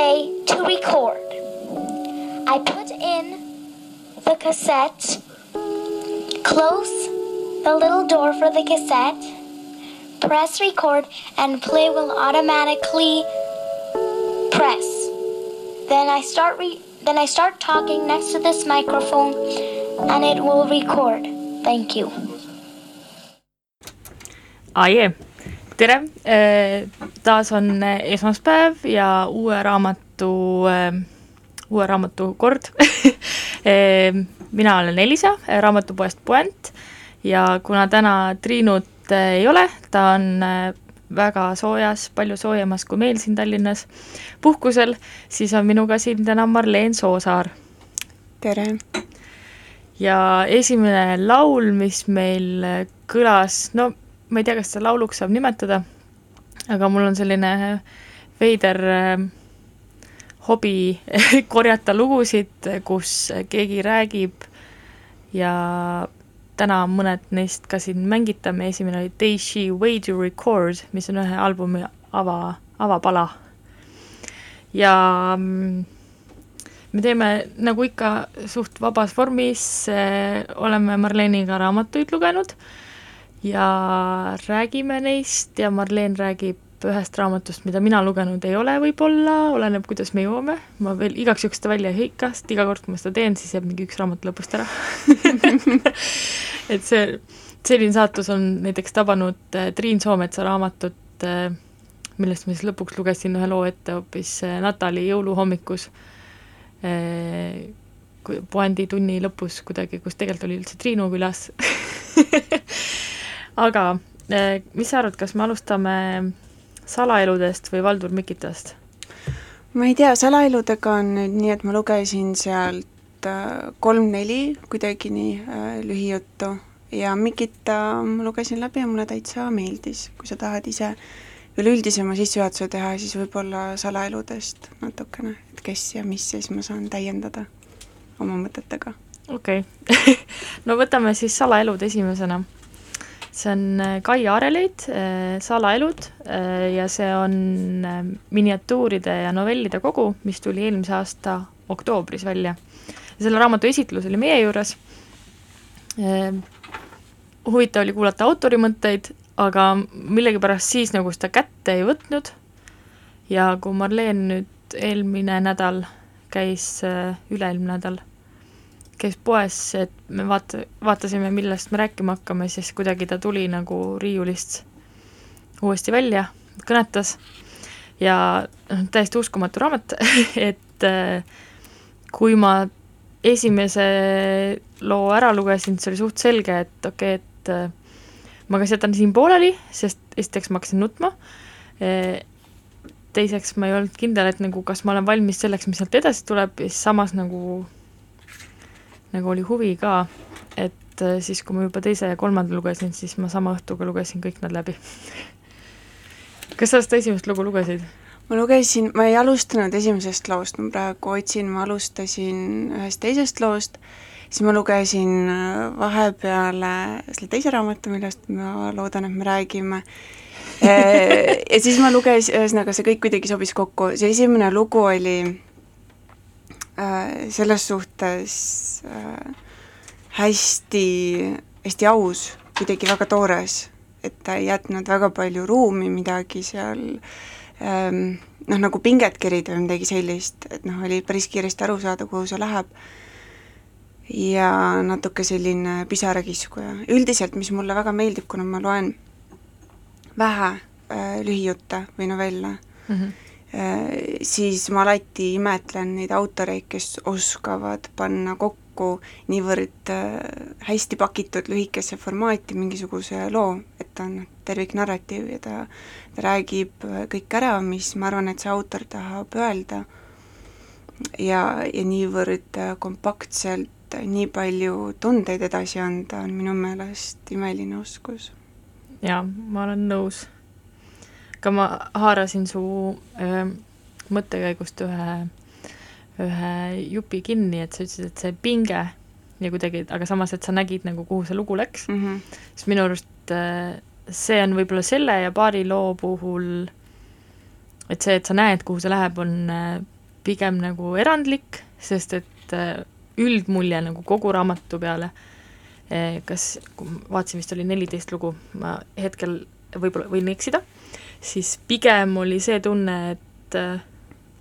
way to record. I put in the cassette, close the little door for the cassette, press record, and play will automatically press. Then I start re- then I start talking next to this microphone and it will record. Thank you. aa jee, tere, taas on äh, esmaspäev ja uue raamatu, uue raamatu kord mina olen Elisa raamatupoest Puänt ja kuna täna Triinut äh, ei ole, ta on äh, väga soojas, palju soojemas kui meil siin Tallinnas puhkusel, siis on minuga siin täna Marleen Soosaar. tere! ja esimene laul, mis meil kõlas, no ma ei tea, kas seda lauluks saab nimetada, aga mul on selline veider äh, hobi korjata lugusid, kus keegi räägib ja täna mõned neist ka siin mängitame, esimene oli Day She Way to Record, mis on ühe albumi ava, avapala. ja mm, me teeme nagu ikka suht vabas vormis äh,, oleme Marleniga raamatuid lugenud ja räägime neist ja Marleen räägib ühest raamatust, mida mina lugenud ei ole võib-olla, oleneb, kuidas me jõuame, ma veel igaks juhuks seda välja ei hõika, sest iga kord, kui ma seda teen, siis jääb mingi üks raamat lõpust ära. Et see, selline saatus on näiteks tabanud äh, Triin Soometsa raamatut äh,, millest ma siis lõpuks lugesin ühe loo ette hoopis äh, Natali jõuluhommikus äh,, puändi tunni lõpus kuidagi, kus tegelikult oli üldse Triinu külas aga äh, mis sa arvad, kas me alustame salaeludest või Valdur Mikitast? ma ei tea, salaeludega on nüüd nii, et ma lugesin sealt äh, kolm-neli kuidagi nii äh, lühijuttu ja Mikita ma lugesin läbi ja mulle täitsa meeldis, kui sa tahad ise üleüldisema sissejuhatuse teha, siis võib-olla salaeludest natukene, et kes ja mis ja siis ma saan täiendada oma mõtetega. okei okay. no võtame siis salaelud esimesena see on äh, Kai Aareleit, äh, Salaelud äh, ja see on miniatuuride ja novellide kogu, mis tuli eelmise aasta oktoobris välja. ja selle raamatu esitlus oli meie juures, huvitav oli kuulata autori mõtteid, aga millegipärast siis nagu seda kätte ei võtnud ja kui Marleen nüüd eelmine nädal käis, üle-eelmine nädal käis poes, et me vaata, vaatasime, millest me rääkima hakkame, siis kuidagi ta tuli nagu riiulist uuesti välja, kõnetas. Ja noh, täiesti uskumatu raamat et äh, kui ma esimese loo ära lugesin, siis oli suht selge, et okei okay,, et äh, ma kas jätan siin pooleli, sest esiteks ma hakkasin nutma, äh, teiseks ma ei olnud kindel, et nagu kas ma olen valmis selleks, mis sealt edasi tuleb ja siis samas nagu nagu oli huvi ka, et äh, siis, kui ma juba teise ja kolmanda lugesin, siis ma sama õhtuga lugesin kõik nad läbi. Kas sa seda esimest lugu lugesid? ma lugesin, ma ei alustanud esimesest loost, ma praegu otsin, ma alustasin ühest teisest loost, siis ma lugesin äh, vahepeale selle teise raamatu, millest ma loodan, et me räägime, äh, ja siis ma lugesin, ühesõnaga see kõik kuidagi sobis kokku, see esimene lugu oli selles suhtes äh, hästi, hästi aus, kuidagi väga toores, et ta ei jätnud väga palju ruumi midagi seal ähm, noh, nagu pinget kerida või midagi sellist, et noh, oli päris kiiresti aru saada, kuhu see läheb. ja natuke selline pisarakiskuja. üldiselt, mis mulle väga meeldib, kuna ma loen vähe äh, lühijutte või novelle mm, -hmm Äh, siis ma alati imetlen neid autoreid, kes oskavad panna kokku niivõrd äh, hästi pakitud lühikesse formaati mingisuguse loo, et ta on terviknarratiiv ja ta, ta räägib äh, kõik ära, mis ma arvan, et see autor tahab öelda, ja, ja niivõrd kompaktselt nii palju tundeid edasi anda, on minu meelest imeline oskus. jaa, ma olen nõus ka ma haarasin su äh, mõttekäigust ühe, ühe jupi kinni, et sa ütlesid, et see pinge ja kuidagi, aga samas, et sa nägid nagu, kuhu see lugu läks mm. -hmm. siis minu arust see on võib-olla selle ja paari loo puhul, et see, et sa näed, kuhu see läheb, on pigem nagu erandlik, sest et üldmulje nagu kogu raamatu peale, kas, vaatasin, vist oli neliteist lugu, ma hetkel võib-olla võin eksida, siis pigem oli see tunne, et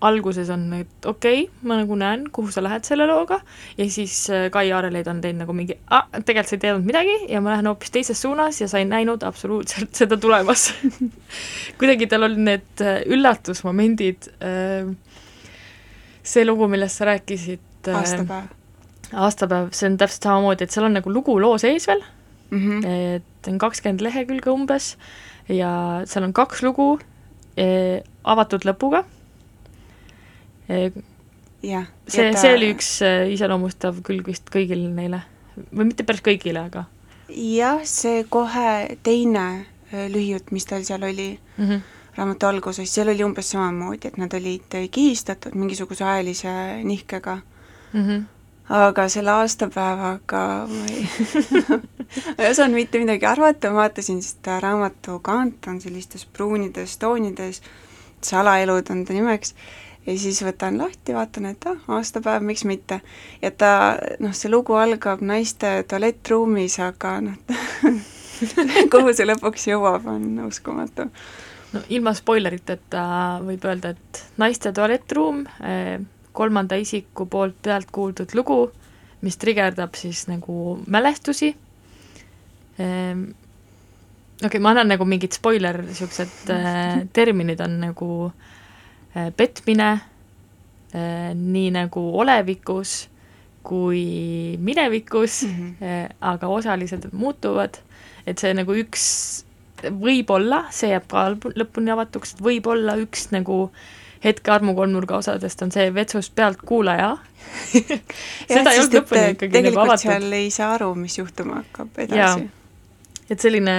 alguses on, et okei okay,, ma nagu näen, kuhu sa lähed selle looga, ja siis äh, Kai Aareleid on teinud nagu mingi, ah, tegelikult sa ei teadnud midagi ja ma lähen hoopis teises suunas ja sa ei näinud absoluutselt seda tulemas kuidagi tal olid need äh, üllatusmomendid, äh, see lugu, millest sa rääkisid aastapäev. aastapäev, see on täpselt samamoodi, et seal on nagu lugu loo sees veel mm, -hmm. et on kakskümmend lehekülge umbes ja seal on kaks lugu avatud lõpuga jah. see, see oli üks äh, iseloomustav külg vist kõigile neile või mitte päris kõigile, aga jah, see kohe teine äh, lühijutt, mis tal seal oli mm -hmm. raamatu alguses, seal oli umbes samamoodi, et nad olid kihistatud mingisuguse ajalise nihkega mm. -hmm. Aga selle aastapäevaga ma ei ma ei osanud mitte midagi arvata, vaatasin seda raamatu kaant on sellistes pruunides toonides, salaelud on ta nimeks ja siis võtan lahti, vaatan, et ah, aastapäev, miks mitte. ja ta, noh, see lugu algab naiste tualettruumis, aga noh kuhu see lõpuks jõuab, on uskumatu. no ilma spoileriteta võib öelda, et naiste tualettruum, eh, kolmanda isiku poolt pealt kuuldud lugu, mis trigerdab siis nagu mälestusi, ehm, okei okay,, ma annan nagu mingid spoiler, niisugused äh, terminid on nagu äh, Äh, petmine, äh, nii nagu olevikus kui minevikus mm, -hmm. aga osalised muutuvad, et see nagu üks, võib-olla, see jääb ka lõpuni avatuks, et võib-olla üks nagu hetke armukolmnurga osadest on see vetsust pealtkuulaja seda ei olnud lõpuni ikkagi nagu avatud. seal ei saa aru, mis juhtuma hakkab edasi. et selline,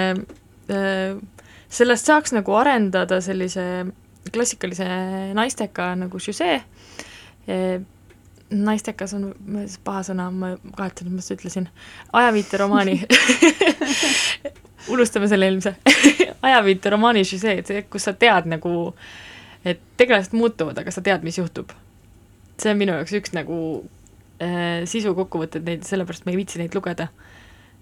sellest saaks nagu arendada sellise klassikalise naisteka nagu žüsee, naistekas on paha sõna, ma kahetsen, et ma seda ütlesin, ajaviiteromaani unustame selle eelmise. Ajaviiteromaani žüsee, et see, kus sa tead nagu, et tegelased muutuvad, aga sa tead, mis juhtub. see on minu jaoks üks nagu äh, sisu kokkuvõtted neid, sellepärast ma ei viitsi neid lugeda.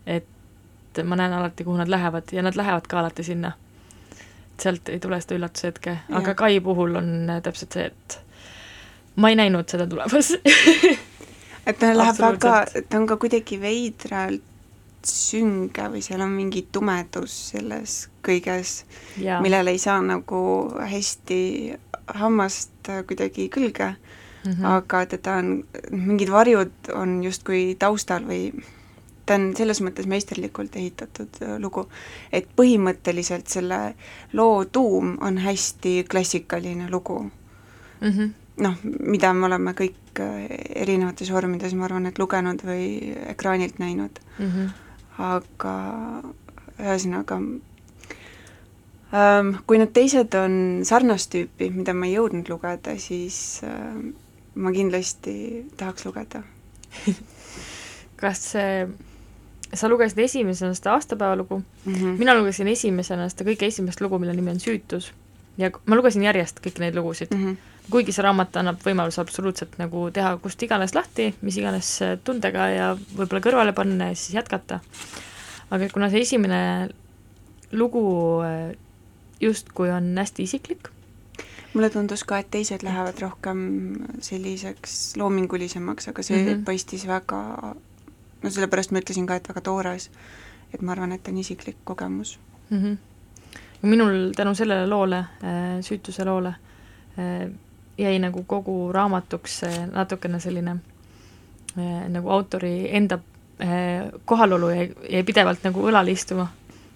et ma näen alati, kuhu nad lähevad ja nad lähevad ka alati sinna. sealt ei tule seda üllatushetke, aga Kai puhul on äh, täpselt see, et ma ei näinud seda tulemas. Et ta läheb väga, ta on ka kuidagi veidralt sünge või seal on mingi tumedus selles kõiges, millele ei saa nagu hästi hammast kuidagi külge mm, -hmm. aga teda on, mingid varjud on justkui taustal või ta on selles mõttes meisterlikult ehitatud äh, lugu, et põhimõtteliselt selle loo tuum on hästi klassikaline lugu mm. -hmm. noh, mida me oleme kõik äh, erinevates vormides, ma arvan, et lugenud või ekraanilt näinud mm. -hmm. Aga ühesõnaga ähm, kui need teised on sarnast tüüpi, mida ma ei jõudnud lugeda, siis äh, ma kindlasti tahaks lugeda kas see sa lugesid esimesena seda aastapäevalugu mm, -hmm. mina lugesin esimesena seda kõige esimest lugu, mille nimi on Süütus. ja ma lugesin järjest kõiki neid lugusid mm, -hmm. Kuigi see raamat annab võimaluse absoluutselt nagu teha kust iganes lahti, mis iganes tundega ja võib-olla kõrvale panna ja siis jätkata. aga kuna see esimene lugu äh, justkui on hästi isiklik, mulle tundus ka, et teised lähevad rohkem selliseks loomingulisemaks, aga see mm -hmm. paistis väga no sellepärast ma ütlesin ka, et väga toores, et ma arvan, et on isiklik kogemus mm. -hmm. minul tänu sellele loole, äh, süütuse loole, äh, jäi nagu kogu raamatuks natukene selline äh, nagu autori enda kohalolu jäi, jäi pidevalt nagu õlal istuma.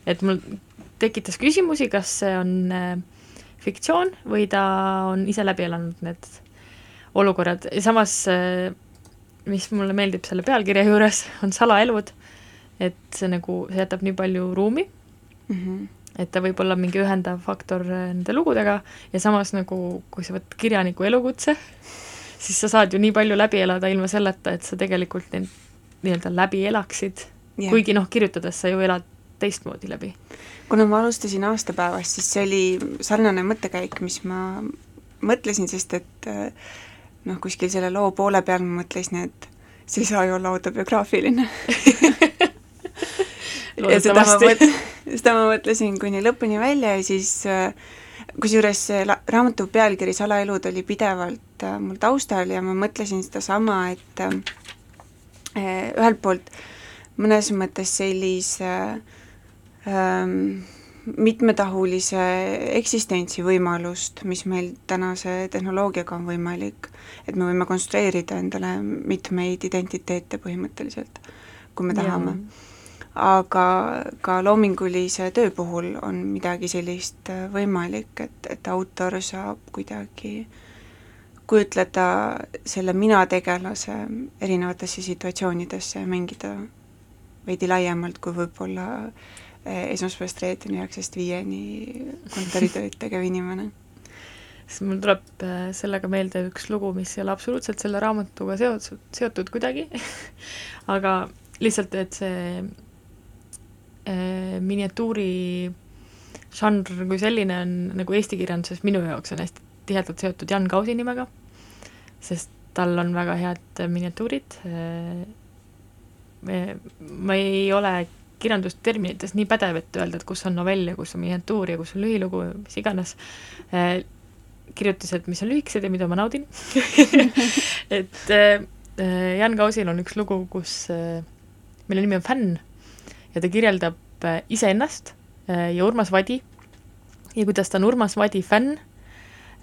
et mul tekitas küsimusi, kas see on fiktsioon või ta on ise läbi elanud need olukorrad samas mis mulle meeldib selle pealkirja juures, on salaelud, et see nagu, see jätab nii palju ruumi mm, -hmm. Et ta võib olla mingi ühendav faktor äh, nende lugudega ja samas nagu, kui sa võtad kirjaniku elukutse, siis sa saad ju nii palju läbi elada ilma selleta, et sa tegelikult neid nii-öelda läbi elaksid yeah., kuigi noh, kirjutades sa ju elad teistmoodi läbi. kuna ma alustasin aastapäevast, siis see oli sarnane mõttekäik, mis ma mõtlesin, sest et äh, noh, kuskil selle loo poole peal ma mõtlesin, et see ei saa ju olla autobiograafiline ja seda ma mõt-, seda ma mõtlesin kuni lõpuni välja ja siis äh, kusjuures see raamatu pealkiri Salaelud oli pidevalt äh, mul taustal ja ma mõtlesin sedasama, et äh, ühelt poolt mõnes mõttes sellise ähm, mitmetahulise eksistentsi võimalust, mis meil tänase tehnoloogiaga on võimalik, et me võime konstrueerida endale mitmeid identiteete põhimõtteliselt, kui me tahame. yeah aga ka loomingulise töö puhul on midagi sellist äh, võimalik, et, et autor saab kuidagi kujutleda selle mina-tegelase erinevatesse situatsioonidesse ja mängida veidi laiemalt, kui võib-olla äh, esmaspäevast reedeni üheksast viieni kontoritööd tegev inimene. Siis mul tuleb äh, sellega meelde üks lugu, mis ei ole absoluutselt selle raamatuga seotud, seotud kuidagi. Aga lihtsalt, et see miniatuuri žanr kui selline on nagu eesti kirjanduses minu jaoks on hästi tihedalt seotud Jan Kausi nimega, sest tal on väga head miniatuurid, äh, ma ei ole kirjandusterminites nii pädev, et öelda, et kus on novell ja kus on miniatuur ja kus on lühilugu, mis iganes, äh, kirjutised, mis on lühikesed ja mida ma naudin. Et Jan Kausil on üks lugu, kus, mille nimi on Fänn ja ta kirjeldab äh, iseennast äh, ja Urmas Vadi ja kuidas ta on Urmas Vadi fänn,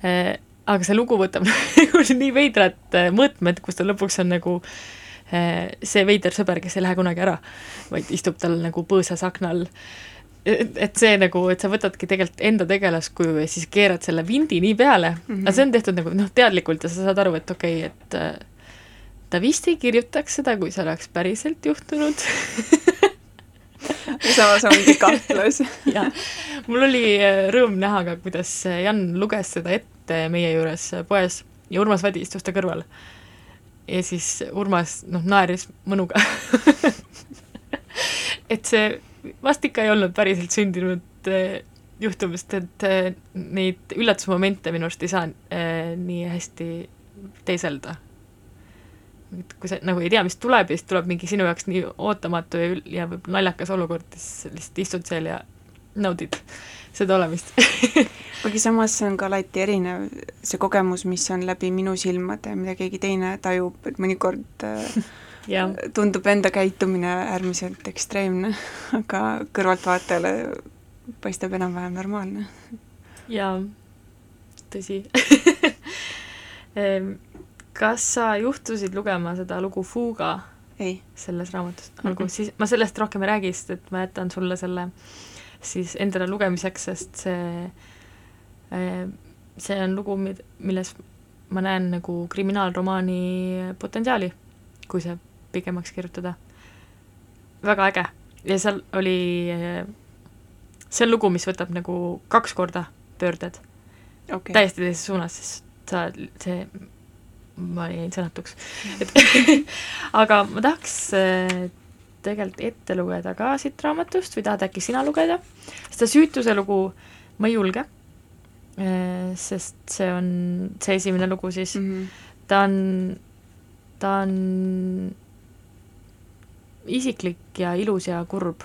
äh, aga see lugu võtab nii veidrad mõõtmed, kus ta lõpuks on nagu see veider sõber, kes ei lähe kunagi ära, vaid istub tal nagu põõsas akna all. et see nagu, et sa võtadki tegelikult enda tegelaskuju ja siis keerad selle vindi nii peale mm, -hmm. aga see on tehtud nagu noh, teadlikult ja sa saad aru, et okei okay,, et ta vist ei kirjutaks seda, kui see oleks päriselt juhtunud samas ongi kahtlus. Mul oli äh, rõõm näha ka, kuidas äh, Jan luges seda ette meie juures äh, poes ja Urmas Vadi istus ta kõrval. ja siis Urmas, noh, naeris mõnuga. Et see vast ikka ei olnud päriselt sündinud juhtumist, et neid üllatusmomente minu arust ei saa nii hästi teiselda et kui sa nagu ei tea, mis tuleb ja siis tuleb mingi sinu jaoks nii ootamatu ja, ja võib naljakas olukord, siis lihtsalt istud seal ja naudid seda olemist. Kuigi samas see on ka alati erinev, see kogemus, mis on läbi minu silmade, mida keegi teine tajub, et mõnikord äh, tundub enda käitumine äärmiselt ekstreemne, aga kõrvaltvaatajale paistab enam-vähem normaalne. jaa, tõsi. Ehm, kas sa juhtusid lugema seda lugu Fuga? ei. selles raamatus, olgu mm -hmm. siis, ma sellest rohkem ei räägi, sest et ma jätan sulle selle siis endale lugemiseks, sest see, eh, see on lugu, milles ma näen nagu kriminaalromaani potentsiaali, kui see pikemaks kirjutada. väga äge ja seal oli, eh, see on lugu, mis võtab nagu kaks korda pöörded okay.. täiesti teises suunas, sest sa, see ma jäin sõnatuks. et aga ma tahaks äh, tegelikult ette lugeda ka siit raamatust või tahad äkki sina lugeda? seda süütuse lugu ma ei julge, äh, sest see on see esimene lugu siis mm, -hmm. ta on, ta on isiklik ja ilus ja kurb.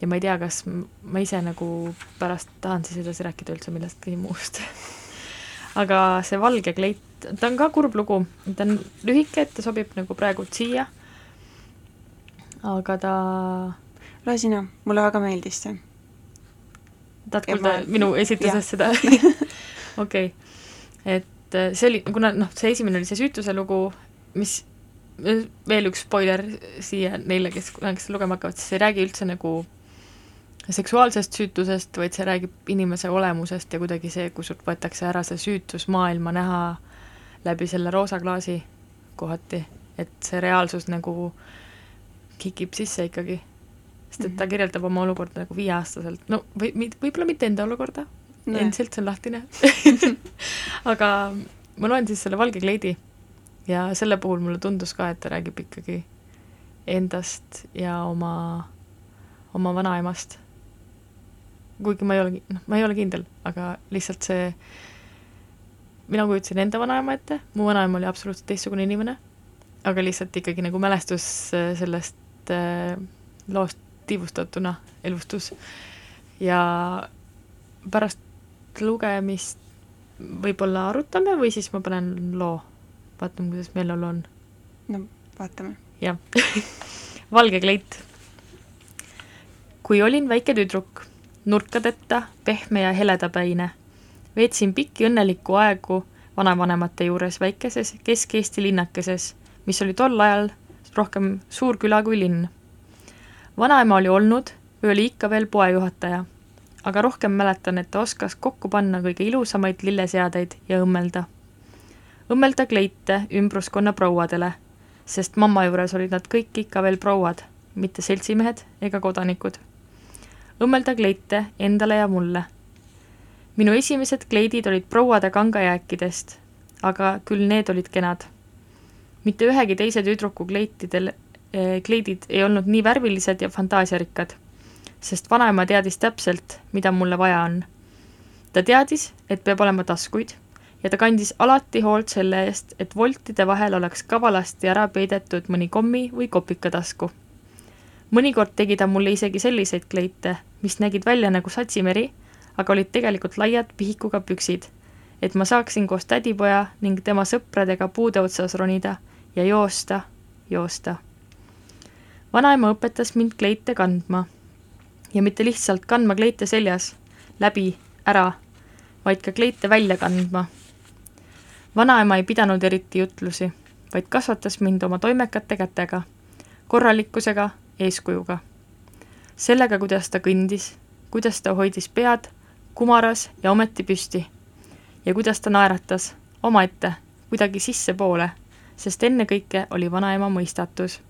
ja ma ei tea, kas ma ise nagu pärast tahan siis edasi rääkida üldse millestki muust aga see Valge kleit ta on ka kurb lugu, ta on lühike, et ta sobib nagu praegult siia, aga ta loe sina, mulle väga meeldis see. tahad kuulda ma... minu esitusest seda? okei, et äh, see oli, kuna noh, see esimene oli see süütuse lugu, mis veel üks spoiler siia neile, kes kunagi seda lugema hakkavad, siis ei räägi üldse nagu seksuaalsest süütusest, vaid see räägib inimese olemusest ja kuidagi see, kui sult võetakse ära see süütus maailma näha läbi selle roosa klaasi kohati, et see reaalsus nagu kikib sisse ikkagi. sest et ta kirjeldab oma olukorda nagu viieaastaselt, no või võib-olla mitte enda olukorda, endiselt see on lahtine. Aga ma loen siis selle Valge kleidi ja selle puhul mulle tundus ka, et ta räägib ikkagi endast ja oma, oma vanaemast. kuigi ma ei ole, noh, ma ei ole kindel, aga lihtsalt see, mina kujutasin enda vanaema ette, mu vanaema oli absoluutselt teistsugune inimene, aga lihtsalt ikkagi nagu mälestus äh, sellest äh, loost tiivustatuna elustus ja pärast lugemist võib-olla arutame või siis ma panen loo, vaatame, kuidas meeleolu on. no vaatame. jah valge kleit. kui olin väike tüdruk, nurkadeta, pehme ja heledapäine, veetsin pikki õnnelikku aegu vanavanemate juures väikeses Kesk-Eesti linnakeses, mis oli tol ajal rohkem suurküla kui linn. vanaema oli olnud või oli ikka veel poejuhataja aga rohkem mäletan, et ta oskas kokku panna kõige ilusamaid lilleseadeid ja õmmelda. õmmelda kleite ümbruskonna prouadele, sest mamma juures olid nad kõik ikka veel prouad, mitte seltsimehed ega kodanikud. õmmelda kleite endale ja mulle. Minu esimesed kleidid olid prouade kangajääkidest, aga küll need olid kenad. mitte ühegi teise tüdruku kleitidel eh,, kleidid ei olnud nii värvilised ja fantaasiarikkad sest vanaema teadis täpselt, mida mulle vaja on. ta teadis, et peab olema taskuid ja ta kandis alati hoolt selle eest, et voltide vahel oleks kavalasti ära peidetud mõni kommi või kopikatasku. mõnikord tegi ta mulle isegi selliseid kleite, mis nägid välja nagu satsimeri, aga olid tegelikult laiad pihikuga püksid, et ma saaksin koos tädipoja ning tema sõpradega puude otsas ronida ja joosta, joosta. vanaema õpetas mind kleite kandma ja mitte lihtsalt kandma kleite seljas, läbi, ära, vaid ka kleite välja kandma. vanaema ei pidanud eriti jutlusi, vaid kasvatas mind oma toimekate kätega, korralikkusega, eeskujuga. sellega, kuidas ta kõndis, kuidas ta hoidis pead kumaras ja ometi püsti. ja kuidas ta naeratas omaette, kuidagi sissepoole, sest ennekõike oli vanaema mõistatus.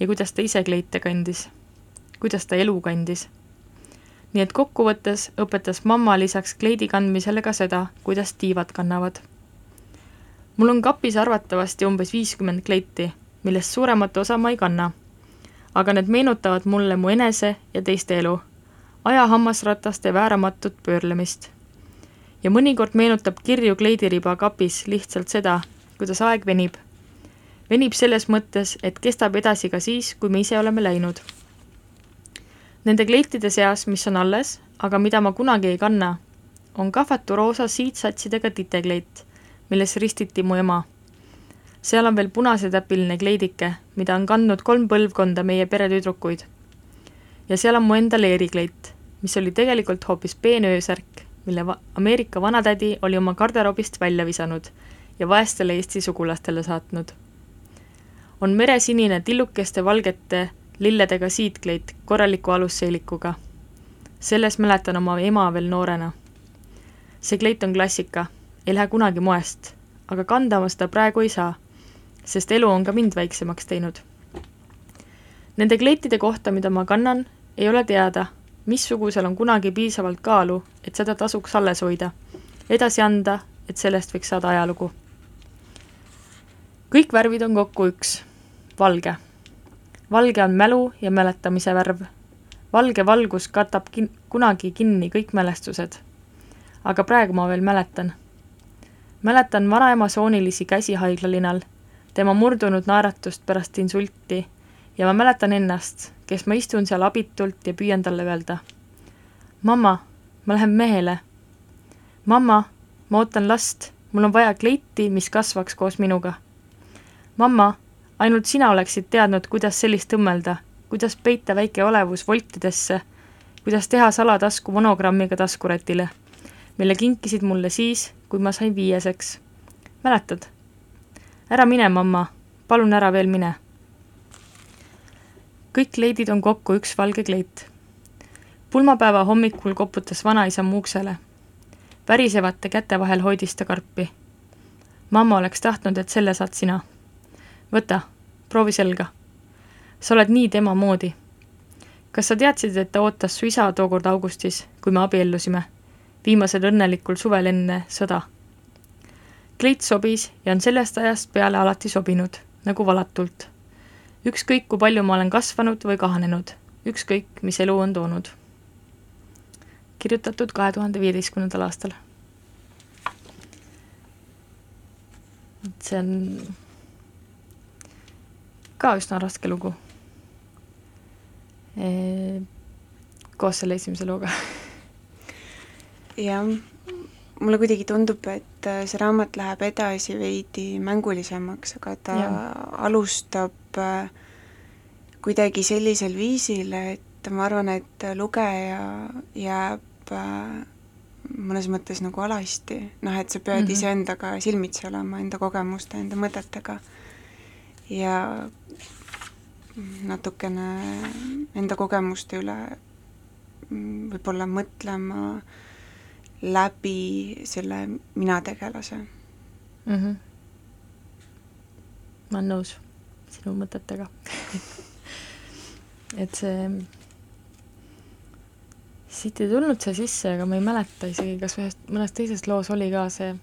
ja kuidas ta ise kleite kandis kuidas ta elu kandis. nii et kokkuvõttes õpetas mamma lisaks kleidi kandmisele ka seda, kuidas tiivad kannavad. mul on kapis arvatavasti umbes viiskümmend kleiti, millest suuremat osa ma ei kanna. aga need meenutavad mulle mu enese ja teiste elu, aja hammasrataste vääramatut pöörlemist. ja mõnikord meenutab kirju kleidiriba kapis lihtsalt seda, kuidas aeg venib venib selles mõttes, et kestab edasi ka siis, kui me ise oleme läinud Nende kleitide seas, mis on alles, aga mida ma kunagi ei kanna, on kahvatu roosa siitsatsidega titekleit, milles ristiti mu ema. seal on veel punasetäpiline kleidike, mida on kandnud kolm põlvkonda meie peretüdrukuid. Ja seal on mu enda leerikleit, mis oli tegelikult hoopis peenöösärk, mille va-, Ameerika vanatädi oli oma garderoobist välja visanud ja vaestele Eesti sugulastele saatnud. on meresinine tillukeste valgete lilledega siidkleit korraliku alusseelikuga. selles mäletan oma ema veel noorena. see kleit on klassika, ei lähe kunagi moest, aga kanda ma seda praegu ei saa, sest elu on ka mind väiksemaks teinud. Nende kleitide kohta, mida ma kannan, ei ole teada, missugusel on kunagi piisavalt kaalu, et seda tasuks alles hoida, edasi anda, et sellest võiks saada ajalugu. kõik värvid on kokku üks, valge valge on mälu ja mäletamise värv. valge valgus katab kin-, kunagi kinni kõik mälestused. aga praegu ma veel mäletan. mäletan vanaema soonilisi käsi haiglalinal, tema murdunud naeratust pärast insulti ja ma mäletan ennast, kes ma istun seal abitult ja püüan talle öelda. mamma, ma lähen mehele. mamma, ma ootan last, mul on vaja kleiti, mis kasvaks koos minuga. mamma ainult sina oleksid teadnud, kuidas sellist õmmelda, kuidas peita väike olevus voltidesse, kuidas teha salatasku monogrammiga taskurätile, mille kinkisid mulle siis, kui ma sain viieseks. mäletad? ära mine, mamma, palun ära veel mine. Kõik kleidid on kokku üks valge kleit. pulmapäeva hommikul koputas vanaisa mu uksele. värisevate käte vahel hoidis ta karpi. mamma oleks tahtnud, et selle saad sina võta, proovi selga. sa oled nii tema moodi. kas sa teadsid, et ta ootas su isa tookord augustis, kui me abiellusime? viimasel õnnelikul suvel enne sõda. kleit sobis ja on sellest ajast peale alati sobinud, nagu valatult. Ükskõik, kui palju ma olen kasvanud või kahanenud, ükskõik, mis elu on toonud. kirjutatud kahe tuhande viieteistkümnendal aastal. et see on ka üsna raske lugu koos selle esimese looga. jah, mulle kuidagi tundub, et äh, see raamat läheb edasi veidi mängulisemaks, aga ta ja. alustab kuidagi sellisel viisil, et ma arvan, et lugeja jääb äh, mõnes mõttes nagu alasti, noh et sa pead mm -hmm. iseendaga silmitsi olema, enda kogemuste, enda mõtetega. ja natukene enda kogemuste üle mm, võib-olla mõtlema läbi selle mina-tegelase mm. -hmm. ma olen nõus sinu mõtetega. Et see, siit ei tulnud see sisse, aga ma ei mäleta isegi, kas ühest, mõnes teises loos oli ka see,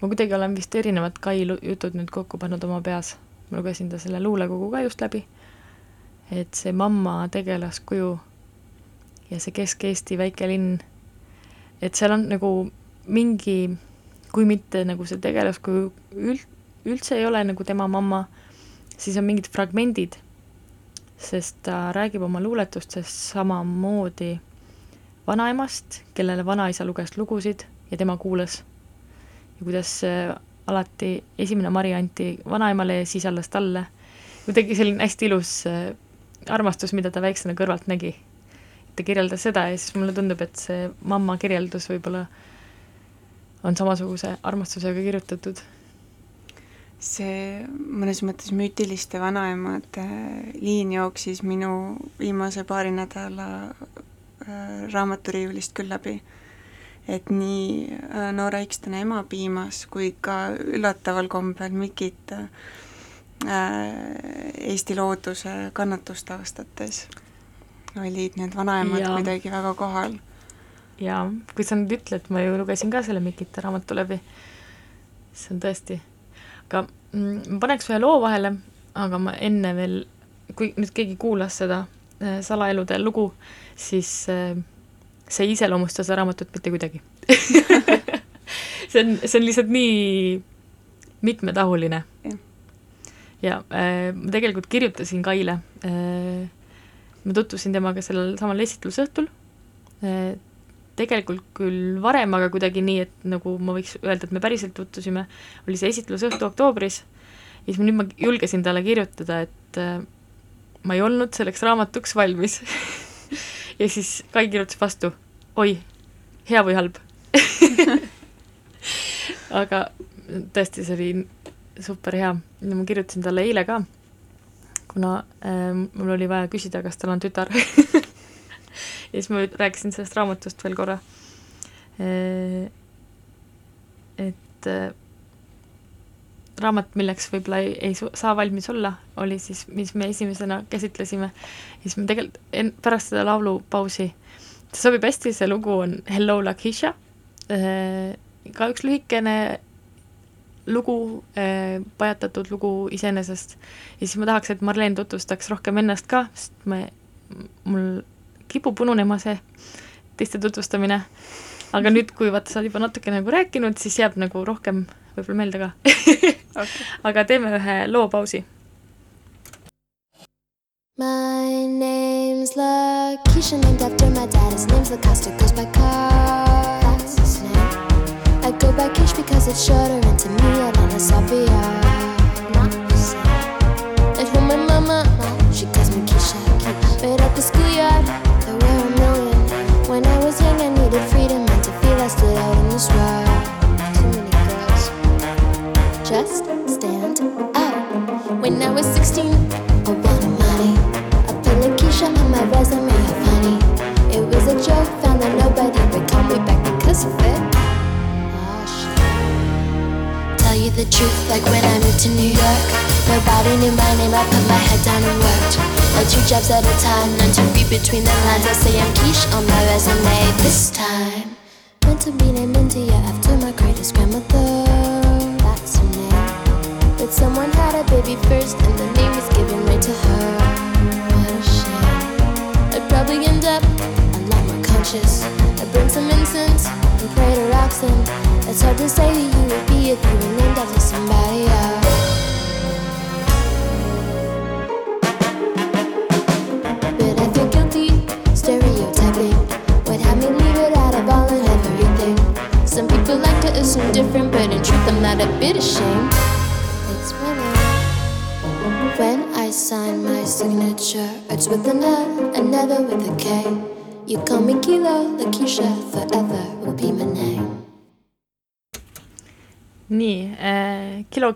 ma kuidagi olen vist erinevad Kai jutud nüüd kokku pannud oma peas. Ma lugesin ta selle luulekogu ka just läbi, et see mamma tegelaskuju ja see Kesk-Eesti väike linn, et seal on nagu mingi, kui mitte nagu see tegelaskuju üld, üldse ei ole nagu tema mamma, siis on mingid fragmendid, sest ta räägib oma luuletustes samamoodi vanaemast, kellele vanaisa luges lugusid ja tema kuulas. ja kuidas alati esimene mari anti vanaemale ja siis alles talle. kuidagi selline hästi ilus äh, armastus, mida ta väiksena kõrvalt nägi. ta kirjeldas seda ja siis mulle tundub, et see mamma kirjeldus võib-olla on samasuguse armastusega kirjutatud. See mõnes mõttes müütiliste vanaemade liin jooksis minu viimase paari nädala äh, raamaturiiulist küll läbi et nii äh, Noora Ikstena ema piimas kui ka üllataval kombel Mikit äh, Eesti looduse kannatuste aastates olid need vanaemad ja. kuidagi väga kohal. jaa, kui sa nüüd ütled, ma ju lugesin ka selle Mikita raamatu läbi, see on tõesti, aga mm, ma paneks ühe loo vahele, aga ma enne veel, kui nüüd keegi kuulas seda äh, salaelude lugu, siis äh, see ei iseloomusta seda raamatut mitte kuidagi see on, see on lihtsalt nii mitmetahuline. ja äh, ma tegelikult kirjutasin Kaile äh,, ma tutvusin temaga sellel samal esitlusõhtul äh,, tegelikult küll varem, aga kuidagi nii, et nagu ma võiks öelda, et me päriselt tutvusime, oli see esitlusõhtu oktoobris. Ja siis nüüd ma julgesin talle kirjutada, et äh, ma ei olnud selleks raamatuks valmis. Ja siis Kai kirjutas vastu, oi, hea või halb? Aga tõesti, see oli super hea. Ja ma kirjutasin talle eile ka, kuna äh, mul oli vaja küsida, kas tal on tütar ja siis ma rääkisin sellest raamatust veel korra äh,. et äh, raamat, milleks võib-olla ei, ei saa valmis olla, oli siis, mis me esimesena käsitlesime, siis me tegelikult en-, pärast seda laulupausi see sobib hästi, see lugu on Hello Lakisha, äh, ka üks lühikene lugu, pajatatud lugu iseenesest. ja siis ma tahaks, et Marleen tutvustaks rohkem ennast ka, sest me, mul kipub ununema see teiste tutvustamine. aga nüüd, kui vaata, sa oled juba natuke nagu rääkinud, siis jääb nagu rohkem võib-olla meelde ka okay. aga teeme ühe loopausi My name's Lakeisha, named after my dad. His name's Lacosta, goes by car. That's his name. I go by Kish because it's shorter, and to me, Alana Sophia.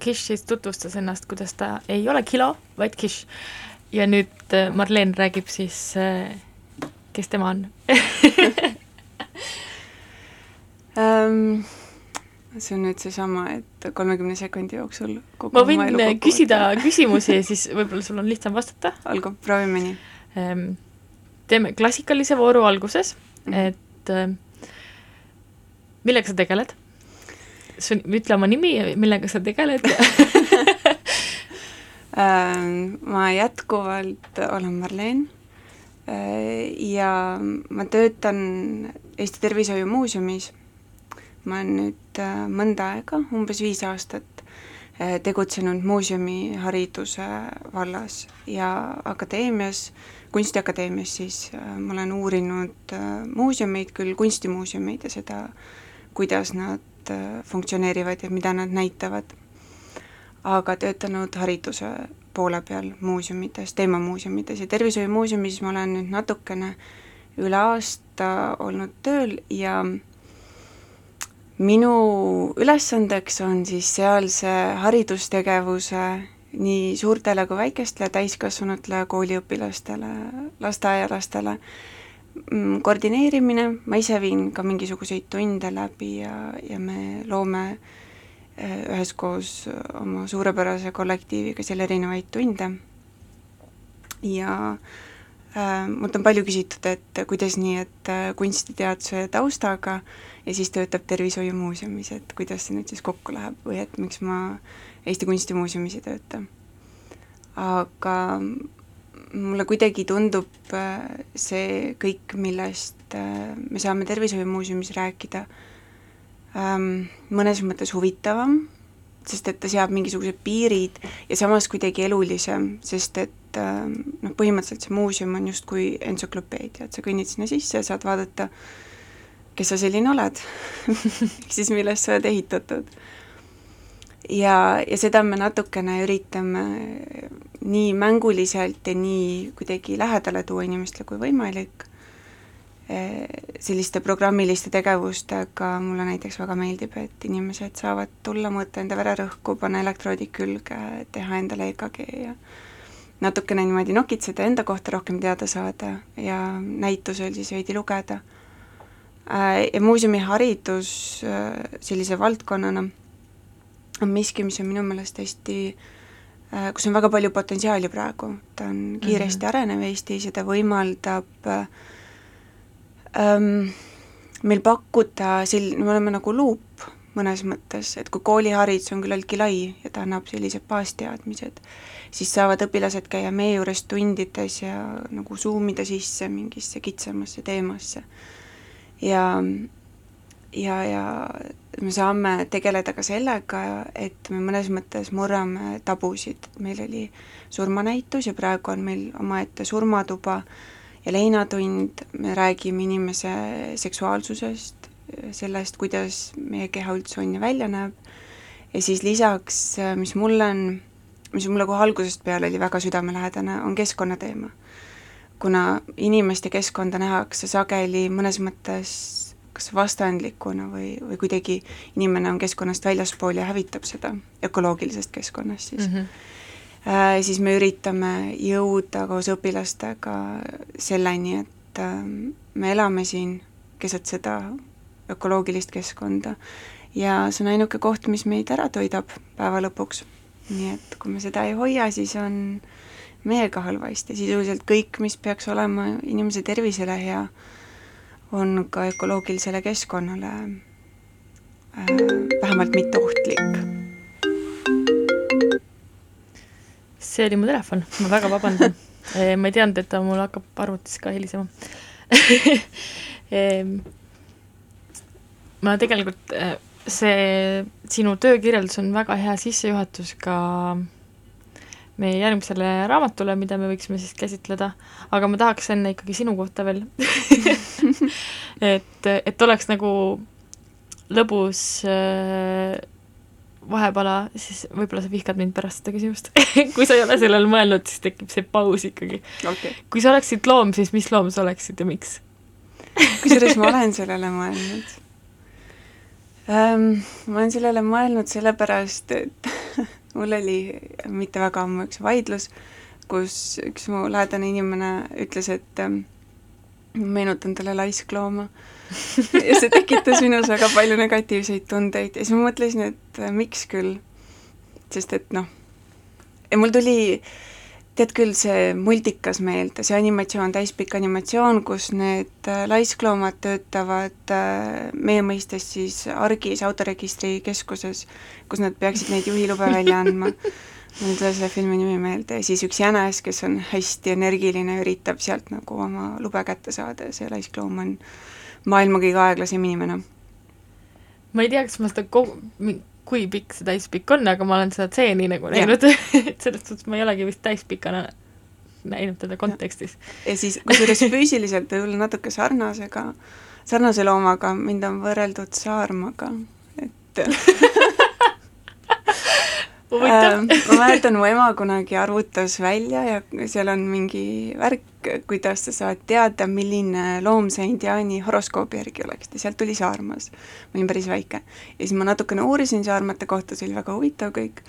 Kish siis tutvustas ennast, kuidas ta ei ole Kilo, vaid Kish. ja nüüd äh, Marleen räägib siis äh,, kes tema on ähm,. see on nüüd seesama, et kolmekümne sekundi jooksul kogu ma võin äh, küsida võtta. küsimusi ja siis võib-olla sul on lihtsam vastata olgu, proovime nii. ähm,. teeme klassikalise vooru alguses, Mhm. et äh, millega sa tegeled? su, ütle oma nimi, millega sa tegeled Ähm, ma jätkuvalt olen Marleen äh, ja ma töötan Eesti Tervishoiumuuseumis. ma olen nüüd äh, mõnda aega, umbes viis aastat äh, tegutsenud muuseumihariduse vallas ja akadeemias, Kunstiakadeemias siis ma olen uurinud muuseumeid, küll kunstimuuseumeid ja seda, kuidas nad funktsioneerivad ja mida nad näitavad. Aga töötanud hariduse poole peal muuseumites, teemamuuseumites ja Tervishoiumuuseumis ma olen nüüd natukene üle aasta olnud tööl ja minu ülesandeks on siis sealse haridustegevuse nii suurtele kui väikestele täiskasvanutele, kooliõpilastele, lasteaialastele koordineerimine, ma ise viin ka mingisuguseid tunde läbi ja, ja me loome eh, üheskoos oma suurepärase kollektiiviga seal erinevaid tunde ja äh, mult on palju küsitud, et kuidas nii, et kunstiteaduse taustaga ja siis töötab Tervishoiumuuseumis, et kuidas see nüüd siis kokku läheb või et miks ma Eesti Kunstimuuseumis ei tööta. aga mulle kuidagi tundub äh, see kõik, millest äh, me saame Tervishoiumuuseumis rääkida, ähm, mõnes mõttes huvitavam, sest et ta seab mingisugused piirid ja samas kuidagi elulisem, sest et ähm, noh, põhimõtteliselt see muuseum on justkui entsüklopeedia, et sa kõnnid sinna sisse ja saad vaadata, kes sa selline oled ehk siis millest sa oled ehitatud. ja, ja seda me natukene üritame nii mänguliselt ja nii kuidagi lähedale tuua inimestele kui võimalik selliste programmiliste tegevustega mulle näiteks väga meeldib, et inimesed saavad tulla, mõõta enda vererõhku, panna elektroodid külge, teha endale EKG ja natukene niimoodi nokitseda, enda kohta rohkem teada saada ja näitusel siis veidi lugeda. Ja muuseumiharidus sellise valdkonnana on miski, mis on minu meelest hästi kus on väga palju potentsiaali praegu, ta on kiiresti mm -hmm. arenev Eestis ja ta võimaldab äh, ähm, meil pakkuda sel-, me oleme nagu luup mõnes mõttes, et kui kooliharidus on küllaltki lai ja ta annab sellised baasteadmised, siis saavad õpilased käia meie juures tundides ja nagu zoom ida sisse mingisse kitsamasse teemasse. ja, ja, ja me saame tegeleda ka sellega, et me mõnes mõttes murrame tabusid, meil oli surmanäitus ja praegu on meil omaette surmatuba ja leinatund, me räägime inimese seksuaalsusest, sellest, kuidas meie keha üldse on ja välja näeb, ja siis lisaks, mis mulle on, mis mulle kohe algusest peale oli väga südamelähedane, on keskkonnateema. kuna inimest ja keskkonda nähakse sageli mõnes mõttes kas vastandlikuna või, või kuidagi inimene on keskkonnast väljaspool ja hävitab seda, ökoloogilisest keskkonnast siis mm. -hmm äh, siis me üritame jõuda koos õpilastega selleni, et äh, me elame siin keset seda ökoloogilist keskkonda ja see on ainuke koht, mis meid ära toidab päeva lõpuks. nii et kui me seda ei hoia, siis on meiega halvasti, sisuliselt kõik, mis peaks olema inimese tervisele hea, on ka ökoloogilisele keskkonnale äh, vähemalt mitte ohtlik. See oli mu telefon, ma väga vabandan. Ma ei teadnud, et ta mul hakkab arvutis ka helisema ma tegelikult, äh, see sinu töökirjeldus on väga hea sissejuhatus ka meie järgmisele raamatule, mida me võiksime siis käsitleda, aga ma tahaks enne ikkagi sinu kohta veel et, et oleks nagu lõbus äh, vahepala, siis võib-olla sa vihkad mind pärast seda küsimust. Kui sa ei ole sellele mõelnud, siis tekib see paus ikkagi. Okay.. kui sa oleksid loom, siis mis loom sa oleksid ja miks? Kusjuures ma olen sellele mõelnud. Ähm,. ma olen sellele mõelnud sellepärast, et mul oli mitte väga ammu üks vaidlus, kus üks mu lähedane inimene ütles, et ähm, meenutan talle laisklooma. Ja see tekitas minus väga palju negatiivseid tundeid. Ja siis ma mõtlesin, et äh, miks küll, sest et noh, mul tuli tead küll see multikas meelde, see animatsioon, täispikk animatsioon, kus need äh, laiskloomad töötavad äh, meie mõistes siis argis autoregistri keskuses, kus nad peaksid neid juhilube välja andma mul ei tule selle filmi nimi meelde, ja siis üks jänes, kes on hästi energiline, üritab sealt nagu oma lube kätte saada ja see laiskloom on maailma kõige aeglasem inimene. ma ei tea, kas ma seda kogu, kui pikk see täispikk on, aga ma olen seda stseeni nagu näinud et selles suhtes ma ei olegi vist täispikana näinud teda kontekstis. ja siis kusjuures füüsiliselt võib-olla natuke sarnasega, sarnase loomaga, mind on võrreldud saarmaga, et huvitav ähm, ma mäletan, mu ema kunagi arvutas välja ja seal on mingi värk, kuidas sa saad teada, milline loom sa indiaani horoskoobi järgi oleksid ja sealt tuli saarmas. ma olin päris väike. ja siis ma natukene uurisin saarmate kohta, see oli väga huvitav kõik,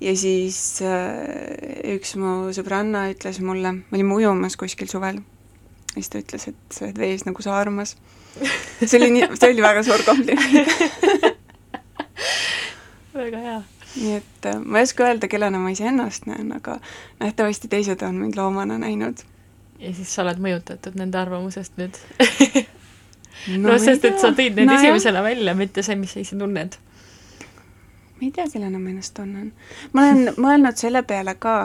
ja siis äh, üks mu sõbranna ütles mulle, me olime ujumas kuskil suvel, ja siis ta ütles, et sa oled vees nagu saarmas. see oli nii, see oli väga suur kompliment väga hea nii et äh, ma ei oska öelda, kellena ma iseennast näen, aga nähtavasti teised on mind loomana näinud. ja siis sa oled mõjutatud nende arvamusest nüüd no, no sest, et sa tõid need no, esimesena välja, mitte see, mis sa ise tunned. ma ei tea, kellena ma ennast tunnen. ma olen mõelnud selle peale ka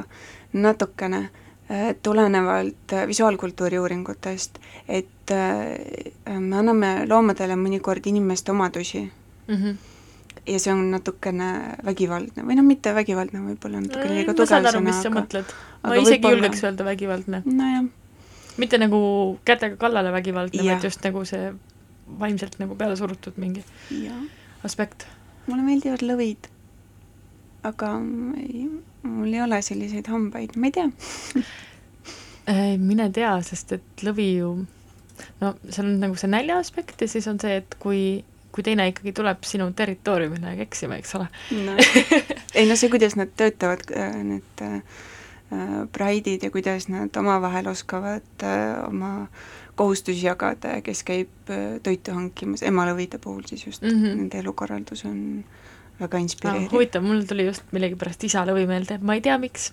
natukene, äh, tulenevalt äh, visuaalkultuuri uuringutest, et me anname loomadele mõnikord inimeste omadusi mm. -hmm ja see on natukene vägivaldne või noh, mitte vägivaldne, võib-olla natukene liiga tugev sõna, aga ma saan aru, mis sa mõtled. ma isegi julgeks öelda vägivaldne. nojah. mitte nagu kätega kallale vägivaldne, vaid just nagu see vaimselt nagu peale surutud mingi ja. aspekt. mulle meeldivad lõvid, aga ei, mul ei ole selliseid hambaid, ma ei tea mine tea, sest et lõvi ju no seal on nagu see nälja aspekt ja siis on see, et kui kui teine ikkagi tuleb sinu territooriumile eksima, eks ole no.. ei no see, kuidas nad töötavad, äh, need äh, praidid ja kuidas nad omavahel oskavad äh, oma kohustusi jagada ja kes käib äh, toitu hankimas, emalõvide puhul siis just mm, -hmm. nende elukorraldus on väga inspireeriv ah,. huvitav, mul tuli just millegipärast isalõvi meelde, ma ei tea, miks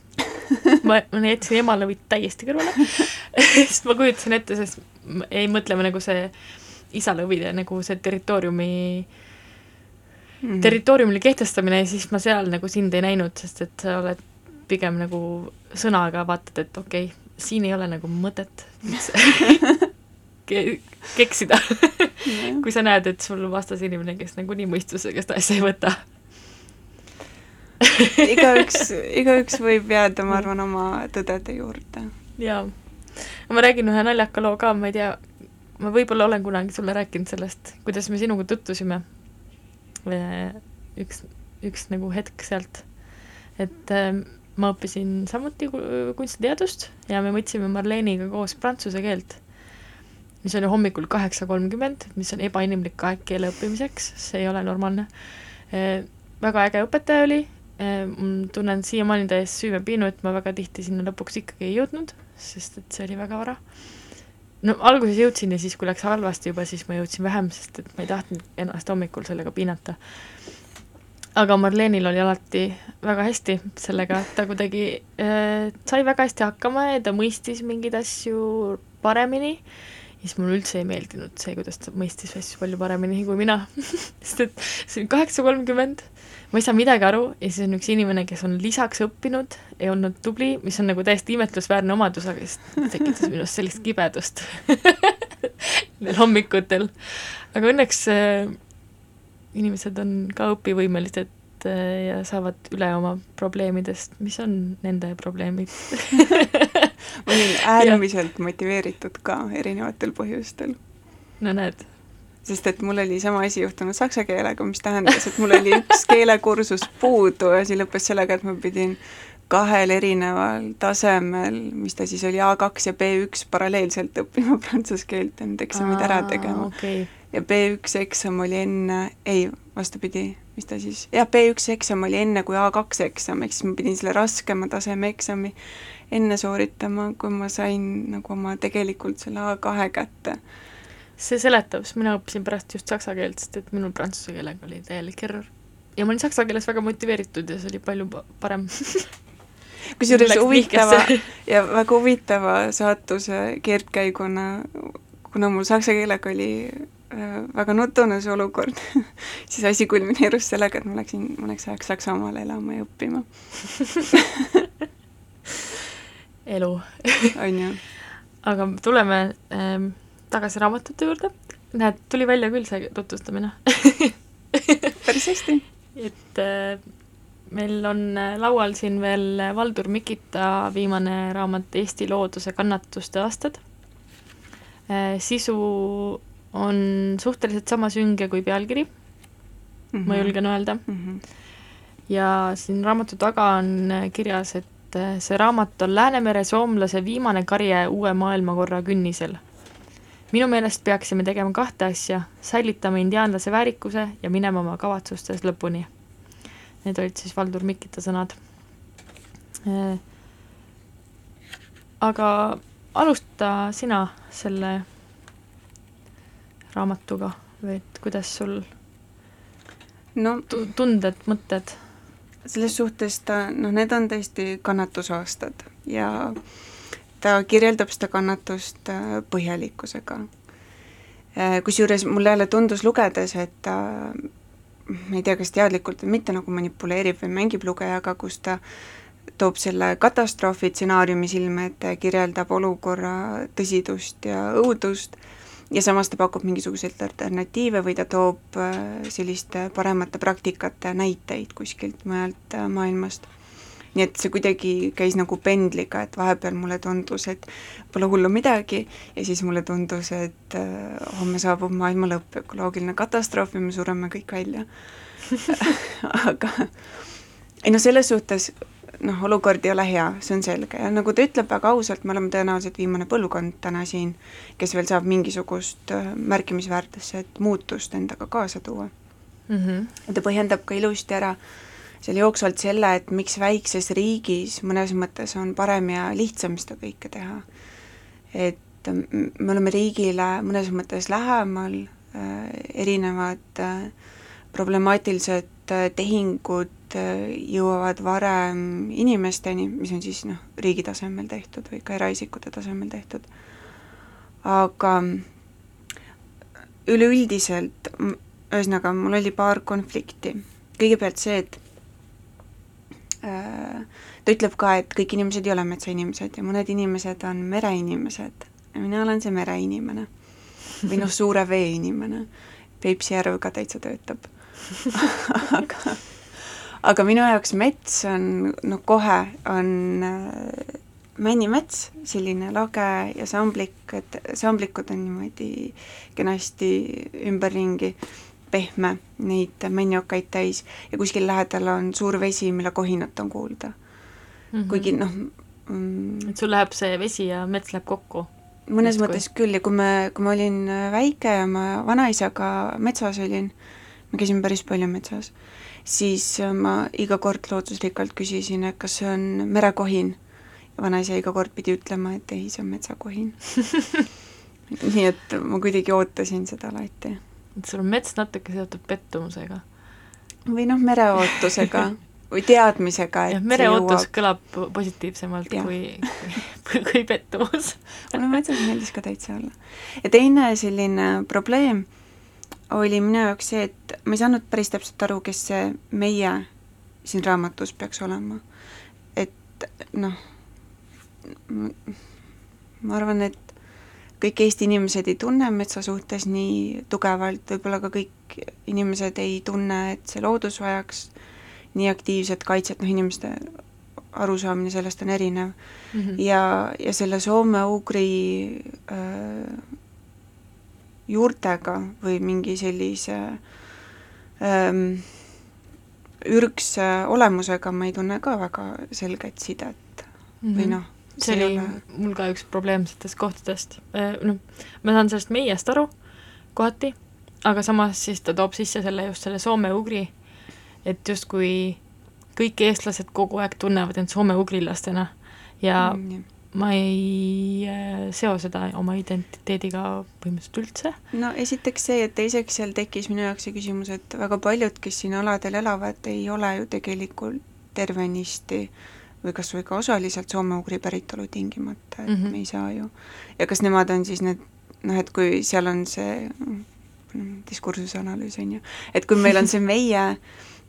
ma, ma jätsin emalõvid täiesti kõrvale sest ma kujutasin ette, sest ei mõtle ma nagu see isalõvide nagu see territooriumi mm, territooriumile kehtestamine ja siis ma seal nagu sind ei näinud, sest et sa oled pigem nagu sõnaga vaatad, et okei okay,, siin ei ole nagu mõtet ke keksida kui sa näed, et sul vastas inimene, kes nagunii mõistusega seda asja ei võta igaüks, igaüks võib jääda, ma arvan, oma tõdede juurde. jaa. ma räägin ühe naljaka loo ka, ma ei tea, ma võib-olla olen kunagi sulle rääkinud sellest, kuidas me sinuga tutvusime. üks, üks nagu hetk sealt, et äh, ma õppisin samuti kunstiteadust ja me võtsime Marleeniga koos prantsuse keelt, mis oli hommikul kaheksa kolmkümmend, mis on ebainimlik aeg keele õppimiseks, see ei ole normaalne. Äh, väga äge õpetaja oli, äh, tunnen siiamaani ees süümepiinu, et ma väga tihti sinna lõpuks ikkagi ei jõudnud, sest et see oli väga vara no alguses jõudsin ja siis, kui läks halvasti juba, siis ma jõudsin vähem, sest et ma ei tahtnud ennast hommikul sellega piinata. aga Marlenil oli alati väga hästi sellega, ta kuidagi äh, sai väga hästi hakkama ja ta mõistis mingeid asju paremini. Siis mulle üldse ei meeldinud see, kuidas ta mõistis asju palju paremini kui mina. Sest et see on kaheksa kolmkümmend, ma ei saa midagi aru ja siis on üks inimene, kes on lisaks õppinud ja olnud tubli, mis on nagu täiesti imetlusväärne omadus, aga siis tekitas minust sellist kibedust neil hommikutel. aga õnneks äh, inimesed on ka õpivõimelised äh, ja saavad üle oma probleemidest, mis on nende probleemid ma olin äärmiselt motiveeritud ka erinevatel põhjustel. no näed sest et mul oli sama asi juhtunud saksa keelega, mis tähendas, et mul oli üks keelekursus puudu ja see lõppes sellega, et ma pidin kahel erineval tasemel, mis ta siis oli, A2 ja B1 paralleelselt õppima prantsuse keelt ja need eksamid ära tegema. okay.. ja B1 eksam oli enne, ei, vastupidi, mis ta siis, jah, B1 eksam oli enne kui A2 eksam, ehk siis ma pidin selle raskema taseme eksami enne sooritama, kui ma sain nagu oma tegelikult selle A2 kätte see seletab, sest mina õppisin pärast just saksa keelt, sest et minul prantsuse keelega oli täielik error. ja ma olin saksa keeles väga motiveeritud ja see oli palju parem kusjuures huvitava ja väga huvitava saatuse keerdkäiguna, kuna mul saksa keelega oli äh, väga nutune see olukord siis asi kulmineerus sellega, et ma läksin mõneks ajaks Saksamaale elama ja õppima elu on ju. aga tuleme ähm, tagasi raamatute juurde, näed, tuli välja küll see tutvustamine päris hästi. et äh, meil on äh, laual siin veel Valdur Mikita viimane raamat Eesti looduse kannatuste aastad äh,. sisu on suhteliselt sama sünge kui pealkiri mm, -hmm. ma Mhm. julgen öelda mm. -hmm. ja siin raamatu taga on äh, kirjas, et äh, see raamat on Läänemere soomlase viimane karje uue maailmakorra künnisel minu meelest peaksime tegema kahte asja, säilitama indiaanlase väärikuse ja minema oma kavatsustes lõpuni. Need olid siis Valdur Mikita sõnad. Äh, aga alusta sina selle raamatuga või et kuidas sul no tu-, tunded, mõtted? selles suhtes ta, noh, need on tõesti kannatusaastad ja ta kirjeldab seda kannatust äh, põhjalikkusega. Äh, kusjuures mulle jälle tundus lugedes, et ta ma ei tea, kas teadlikult või mitte, nagu manipuleerib või mängib lugejaga, kus ta toob selle katastroofi stsenaariumi silme ette, kirjeldab olukorra tõsidust ja õudust ja samas ta pakub mingisuguseid alternatiive või ta toob äh, selliste paremate praktikate näiteid kuskilt mujalt maailmast nii et see kuidagi käis nagu pendliga, et vahepeal mulle tundus, et pole hullu midagi ja siis mulle tundus, et äh, homme saabub maailma lõpp, ökoloogiline katastroof ja me sureme kõik välja aga ei noh, selles suhtes noh, olukord ei ole hea, see on selge ja nagu ta ütleb väga ausalt, me oleme tõenäoliselt viimane põlvkond täna siin, kes veel saab mingisugust äh, märkimisväärset muutust endaga kaasa tuua mm. -hmm. ta põhjendab ka ilusti ära seal jooksvalt selle, et miks väikses riigis mõnes mõttes on parem ja lihtsam seda kõike teha. et me oleme riigile mõnes mõttes lähemal äh,, erinevad äh, problemaatilised äh, tehingud jõuavad varem inimesteni, mis on siis noh, riigi tasemel tehtud või ka eraisikute tasemel tehtud. aga üleüldiselt, ühesõnaga, mul oli paar konflikti. kõigepealt see, et ta ütleb ka, et kõik inimesed ei ole metsainimesed ja mõned inimesed on mereinimesed ja mina olen see mereinimene. või noh, suure vee inimene. Peipsi järv ka täitsa töötab aga, aga minu jaoks mets on, noh kohe on äh, männimets, selline lage ja samblik, et samblikud on niimoodi kenasti ümberringi pehme, neid männiokaid täis ja kuskil lähedal on suur vesi, mille kohinat on kuulda mm. -hmm. kuigi noh mm, et sul läheb see vesi ja mets läheb kokku? mõnes Justkui. mõttes küll ja kui me, kui ma olin väike ja ma vanaisaga metsas olin, me käisime päris palju metsas, siis ma iga kord loodusrikkalt küsisin, et kas see on merekohin. vanaisa iga kord pidi ütlema, et ei, see on metsakohin nii et ma kuidagi ootasin seda alati. Et sul on mets natuke seotud pettumusega. või noh, mereootusega või teadmisega, et jah, mereootus kõlab positiivsemalt Jah. kui, kui, kui pettumus. mulle metsas meeldis ka täitsa olla. ja teine selline probleem oli minu jaoks see, et ma ei saanud päris täpselt aru, kes see meie siin raamatus peaks olema. et noh, ma arvan, et kõik Eesti inimesed ei tunne metsa suhtes nii tugevalt, võib-olla ka kõik inimesed ei tunne, et see loodus vajaks nii aktiivset kaitset, noh inimeste arusaamine sellest on erinev mm. -hmm. ja, ja selle soome-ugri äh, juurtega või mingi sellise ähm, ürgse olemusega ma ei tunne ka väga selget sidet mm -hmm. või noh, see oli mul ka üks probleemsetest kohtadest. noh, ma saan sellest meiest aru kohati, aga samas siis ta toob sisse selle just selle soome-ugri, et justkui kõik eestlased kogu aeg tunnevad end soome-ugrilastena ja mm, ma ei äh, seo seda oma identiteediga põhimõtteliselt üldse. no esiteks see, et teiseks seal tekkis minu jaoks see küsimus, et väga paljud, kes siin aladel elavad, ei ole ju tegelikult tervenisti või kas või ka osaliselt soome-ugri päritolu tingimata, et mm. -hmm. me ei saa ju. ja kas nemad on siis need noh, et kui seal on see mm, diskursuse analüüs, on ju, et kui meil on see meie,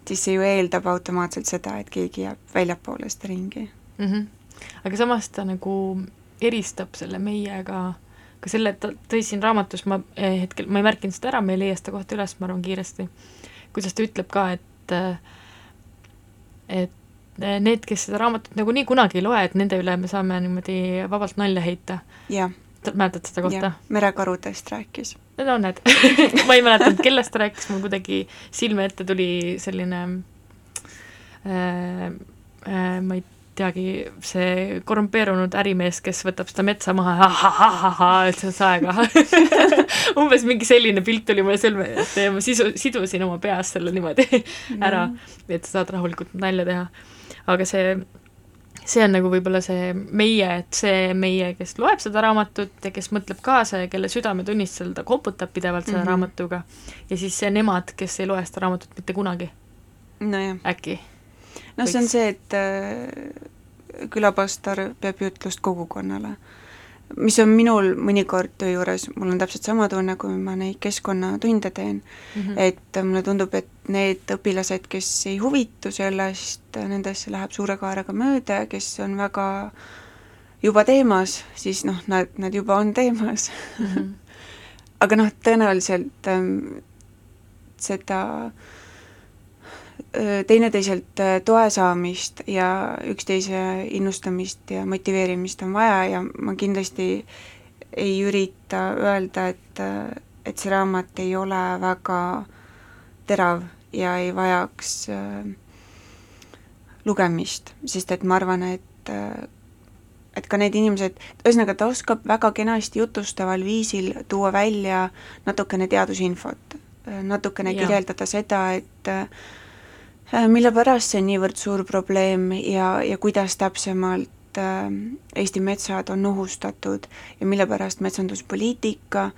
siis see ju eeldab automaatselt seda, et keegi jääb väljapoole seda ringi mm. -hmm. aga samas ta nagu eristab selle meiega ka selle, ta tõi siin raamatus, ma eh, hetkel, ma ei märkinud seda ära, me ei leia seda kohta üles, ma arvan, kiiresti, kuidas ta ütleb ka, et eh, et need, kes seda raamatut nagunii kunagi ei loe, et nende üle me saame niimoodi vabalt nalja heita. mäletad seda kohta? merekarudest rääkis. no näed ma ei mäletanud, kellest ta rääkis, mul kuidagi silme ette tuli selline äh, äh, ma ei teagi, see korrumpeerunud ärimees, kes võtab seda metsa maha ja ahahahah, ütles aega umbes mingi selline pilt tuli mulle silme ette ja ma sisu, sidusin oma peas selle niimoodi ära, et sa saad rahulikult nalja teha. Aga see, see on nagu võib-olla see meie, et see meie, kes loeb seda raamatut ja kes mõtleb kaasa ja kelle südametunnistusel ta koputab pidevalt selle mm. -hmm. raamatuga, ja siis see nemad, kes ei loe seda raamatut mitte kunagi, nojah äkki. noh, see on see, et äh, külapastor peab jutlust kogukonnale. Mis on minul mõnikord töö juures, mul on täpselt sama tunne, kui ma neid keskkonnatunde teen mm. -hmm. et mulle tundub, et need õpilased, kes ei huvitu sellest, nendesse läheb suure kaarega mööda ja kes on väga juba teemas, siis noh, nad, nad juba on teemas Mhm. aga noh, tõenäoliselt ähm, seda öö, teineteiselt toe saamist ja üksteise innustamist ja motiveerimist on vaja ja ma kindlasti ei ürita öelda, et, et see raamat ei ole väga terav ja ei vajaks lugemist, sest et ma arvan, et et ka need inimesed, ühesõnaga ta oskab väga kenasti jutustaval viisil tuua välja natukene teadusinfot, natukene Jaa. kirjeldada seda, et äh, mille pärast see on niivõrd suur probleem ja, ja kuidas täpsemalt äh, Eesti metsad on ohustatud ja mille pärast metsanduspoliitika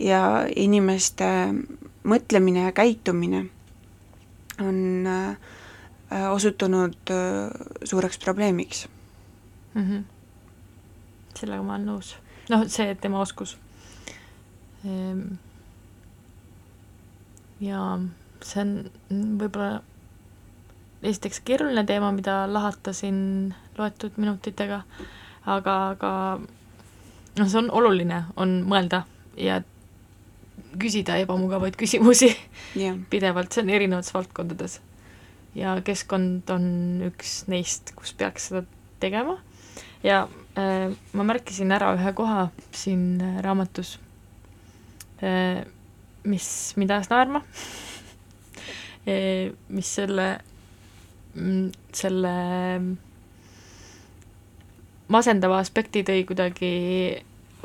ja inimeste mõtlemine ja käitumine on äh, äh, osutunud äh, suureks probleemiks mm. -hmm. sellega ma olen nõus. noh, see tema oskus. ja see on võib-olla esiteks keeruline teema, mida lahata siin loetud minutitega, aga, aga noh, see on oluline, on mõelda ja küsida ebamugavaid küsimusi. Jah. Pidevalt, see on erinevates valdkondades. ja keskkond on üks neist, kus peaks seda tegema. Ja äh, ma märkisin ära ühe koha siin äh, raamatus äh,, mis mind ajas naerma. Äh, mis selle, selle masendava aspekti tõi kuidagi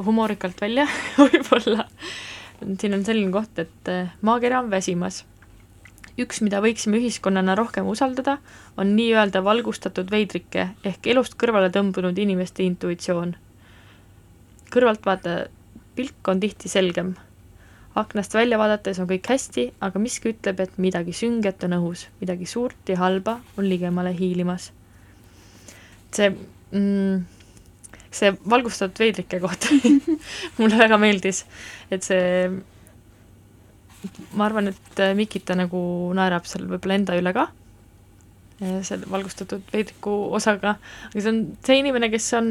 humorikalt välja võib-olla. siin on selline koht, et äh, maakera on väsimas. üks, mida võiksime ühiskonnana rohkem usaldada, on nii-öelda valgustatud veidrike ehk elust kõrvale tõmbunud inimeste intuitsioon. kõrvaltvaataja pilk on tihti selgem. Aknast välja vaadates on kõik hästi, aga miski ütleb, et midagi sünget on õhus, midagi suurt ja halba on ligemale hiilimas. see mm, see valgustatud veidrike kohta mulle väga meeldis, et see ma arvan, et Mikita nagu naerab seal võib-olla enda üle ka, selle valgustatud veidriku osaga, aga see on see inimene, kes on,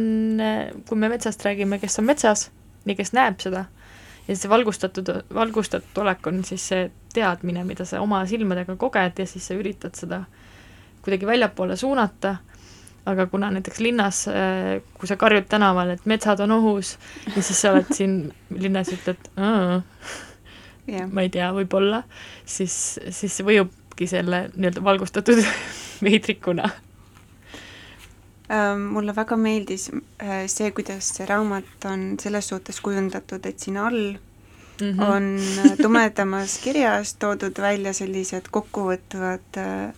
kui me metsast räägime, kes on metsas ja kes näeb seda, ja see valgustatud, valgustatud olek on siis see teadmine, mida sa oma silmadega koged ja siis sa üritad seda kuidagi väljapoole suunata, aga kuna näiteks linnas, kui sa karjud tänaval, et metsad on ohus ja siis sa oled siin linnas ja ütled, jah, ma ei tea, võib-olla, siis, siis see mõjubki selle nii-öelda valgustatud veidrikuna. Ähm, mulle väga meeldis äh, see, kuidas see raamat on selles suhtes kujundatud, et siin all Mm -hmm. on äh, tumedamas kirjas toodud välja sellised kokkuvõtvad äh,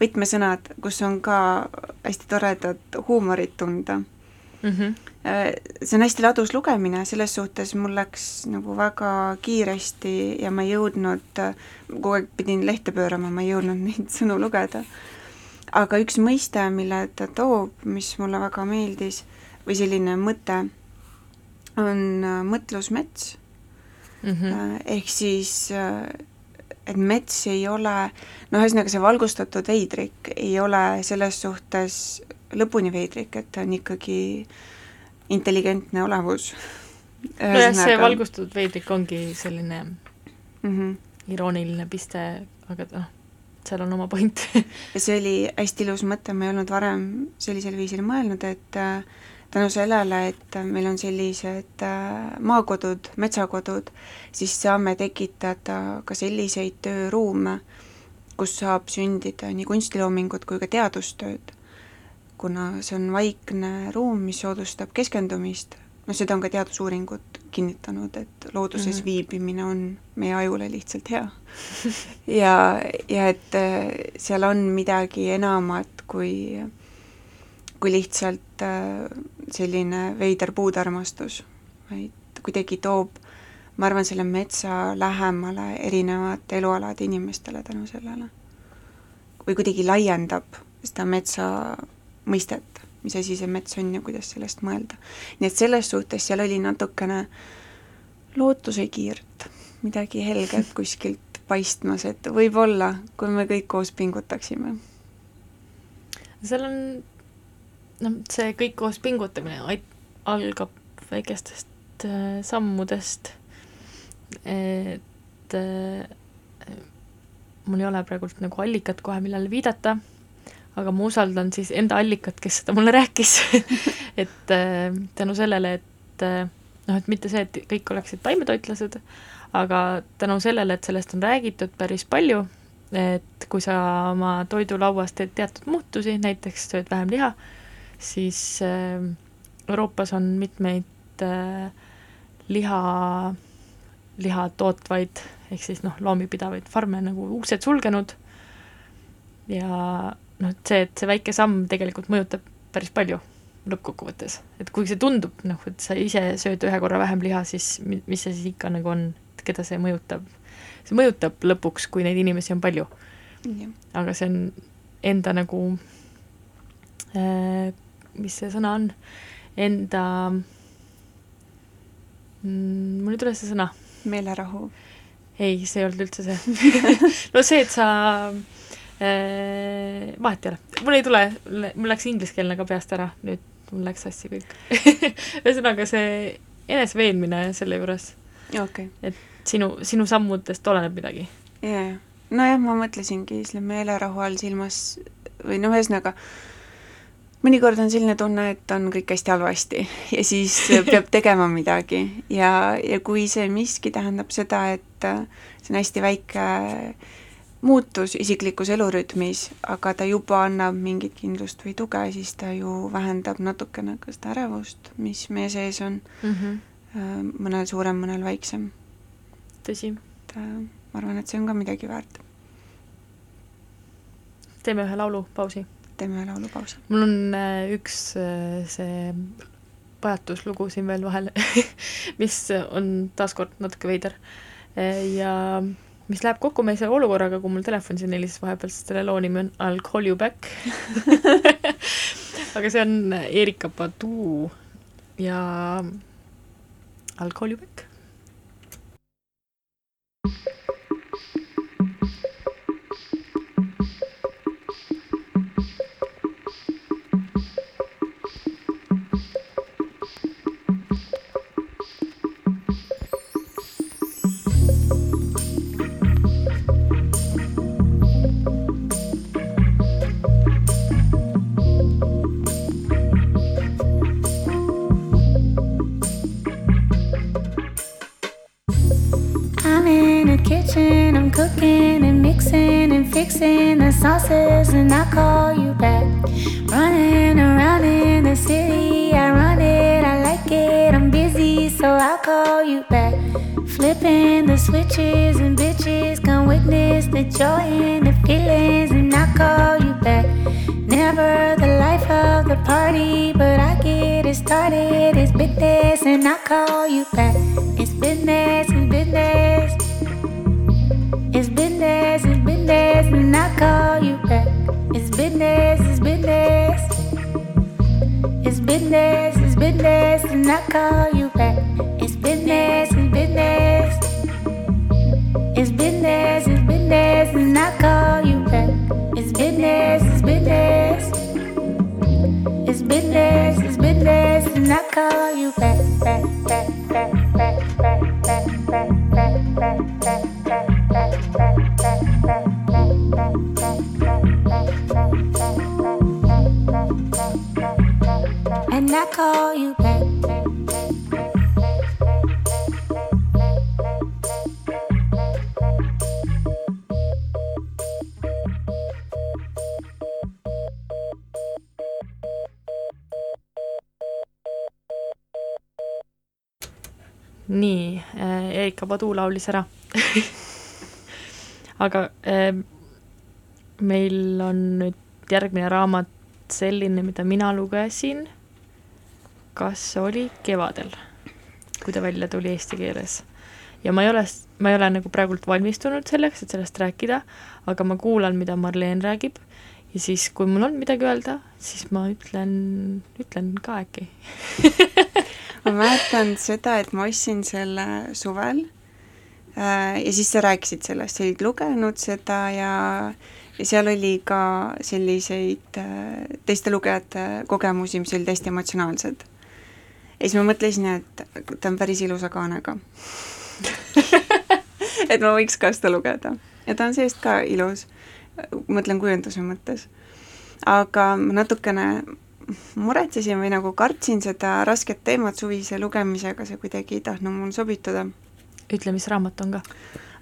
võtmesõnad, kus on ka hästi toredat huumorit tunda. mm -hmm. Äh, see on hästi ladus lugemine, selles suhtes mul läks nagu väga kiiresti ja ma ei jõudnud, kogu aeg pidin lehte pöörama, ma ei jõudnud neid sõnu lugeda. Aga üks mõiste, mille ta toob, mis mulle väga meeldis, või selline mõte, on äh, mõtlusmets Mm -hmm. Ehk siis äh, et mets ei ole, noh, ühesõnaga see valgustatud veidrik ei ole selles suhtes lõpuni veidrik, et ta on ikkagi intelligentne olevus. nojah, see valgustatud veidrik ongi selline mm. -hmm. irooniline piste, aga noh, seal on oma point ja see oli hästi ilus mõte, ma ei olnud varem sellisel viisil mõelnud, et äh, tänu sellele, et meil on sellised äh, maakodud, metsakodud, siis saame tekitada ka selliseid tööruume, kus saab sündida nii kunstiloomingut kui ka teadustööd. kuna see on vaikne ruum, mis soodustab keskendumist, noh, seda on ka teadusuuringud kinnitanud, et looduses mm -hmm. viibimine on meie ajule lihtsalt hea. ja, ja et äh, seal on midagi enamat kui kui lihtsalt äh, selline veider puudarmastus, vaid kuidagi toob, ma arvan, selle metsa lähemale erinevate elualade inimestele tänu sellele. või kuidagi laiendab seda metsa mõistet, mis asi see mets on ja kuidas sellest mõelda. nii et selles suhtes seal oli natukene lootusekiirt, midagi helget kuskilt paistmas, et võib-olla, kui me kõik koos pingutaksime. seal on noh, see kõik koos pingutamine algab väikestest äh, sammudest, et äh, mul ei ole praegult nagu allikat kohe, millele viidata, aga ma usaldan siis enda allikat, kes seda mulle rääkis. Et äh, tänu sellele, et äh, noh, et mitte see, et kõik oleksid taimetoitlased, aga tänu sellele, et sellest on räägitud päris palju, et kui sa oma toidulauas teed teatud muutusi, näiteks sööd vähem liha, siis äh, Euroopas on mitmeid liha, liha tootvaid ehk siis noh, loomi pidavaid farme nagu uksed sulgenud. Ja noh, et see, et see väike samm tegelikult mõjutab päris palju lõppkokkuvõttes, et kuigi see tundub noh, et sa ise sööd ühe korra vähem liha, siis mi-, mis see siis ikka nagu on, et keda see mõjutab? see mõjutab lõpuks, kui neid inimesi on palju. aga see on enda nagu äh, mis see sõna on, enda mm,, mul ei tule see sõna. meelerahu. ei, see ei olnud üldse see no see, et sa vahet ei ole, mul ei tule, mul läks ingliskeelne ka peast ära, nüüd mul läks sassi kõik. Ühesõnaga see eneseveenmine selle juures. Okay.. et sinu, sinu sammudest oleneb midagi. jaa, nojah, ma mõtlesingi selle meelerahu all silmas või noh, ühesõnaga mõnikord on selline tunne, et on kõik hästi halvasti ja siis peab tegema midagi. Ja, ja kui see miski tähendab seda, et see on hästi väike muutus isiklikus elurütmis, aga ta juba annab mingit kindlust või tuge, siis ta ju vähendab natukene ka seda ärevust, mis meie sees on mm. -hmm. mõnel suurem, mõnel väiksem. tõsi. et ma arvan, et see on ka midagi väärt. teeme ühe laulupausi teeme ühe laulupausi. mul on üks see pajatuslugu siin veel vahel mis on taaskord natuke veider. ja mis läheb kokku meie selle olukorraga, kui mul telefon siin helises vahepeal, sest selle loo nimi on I'll call you back aga see on Erika Padu ja I'll call you back. And I call you back. It's business, it's business. It's business, it's business, and I call you back. It's business, it's business. It's business, it's business, and I call you back. It's business, it's business. It's business, it's business, and I call you back. It's business, it's business. It's business, it's business, and I call you back, Padu laulis ära aga äh, meil on nüüd järgmine raamat selline, mida mina lugesin. kas oli kevadel, kui ta välja tuli eesti keeles? ja ma ei ole, ma ei ole nagu praegult valmistunud selleks, et sellest rääkida, aga ma kuulan, mida Marleen räägib ja siis, kui mul on midagi öelda, siis ma ütlen, ütlen ka äkki ma mäletan seda, et ma ostsin selle suvel ja siis sa rääkisid sellest, sa olid lugenud seda ja ja seal oli ka selliseid äh, teiste lugejate kogemusi, mis olid hästi emotsionaalsed. ja siis ma mõtlesin, et ta on päris ilusa kaanega et ma võiks ka seda lugeda ja ta on seest ka ilus, mõtlen kujunduse mõttes. aga ma natukene muretsesin või nagu kartsin seda rasket teemat suvise lugemisega, see kuidagi ei tahtnud mul sobituda. Ütle, mis raamat on ka?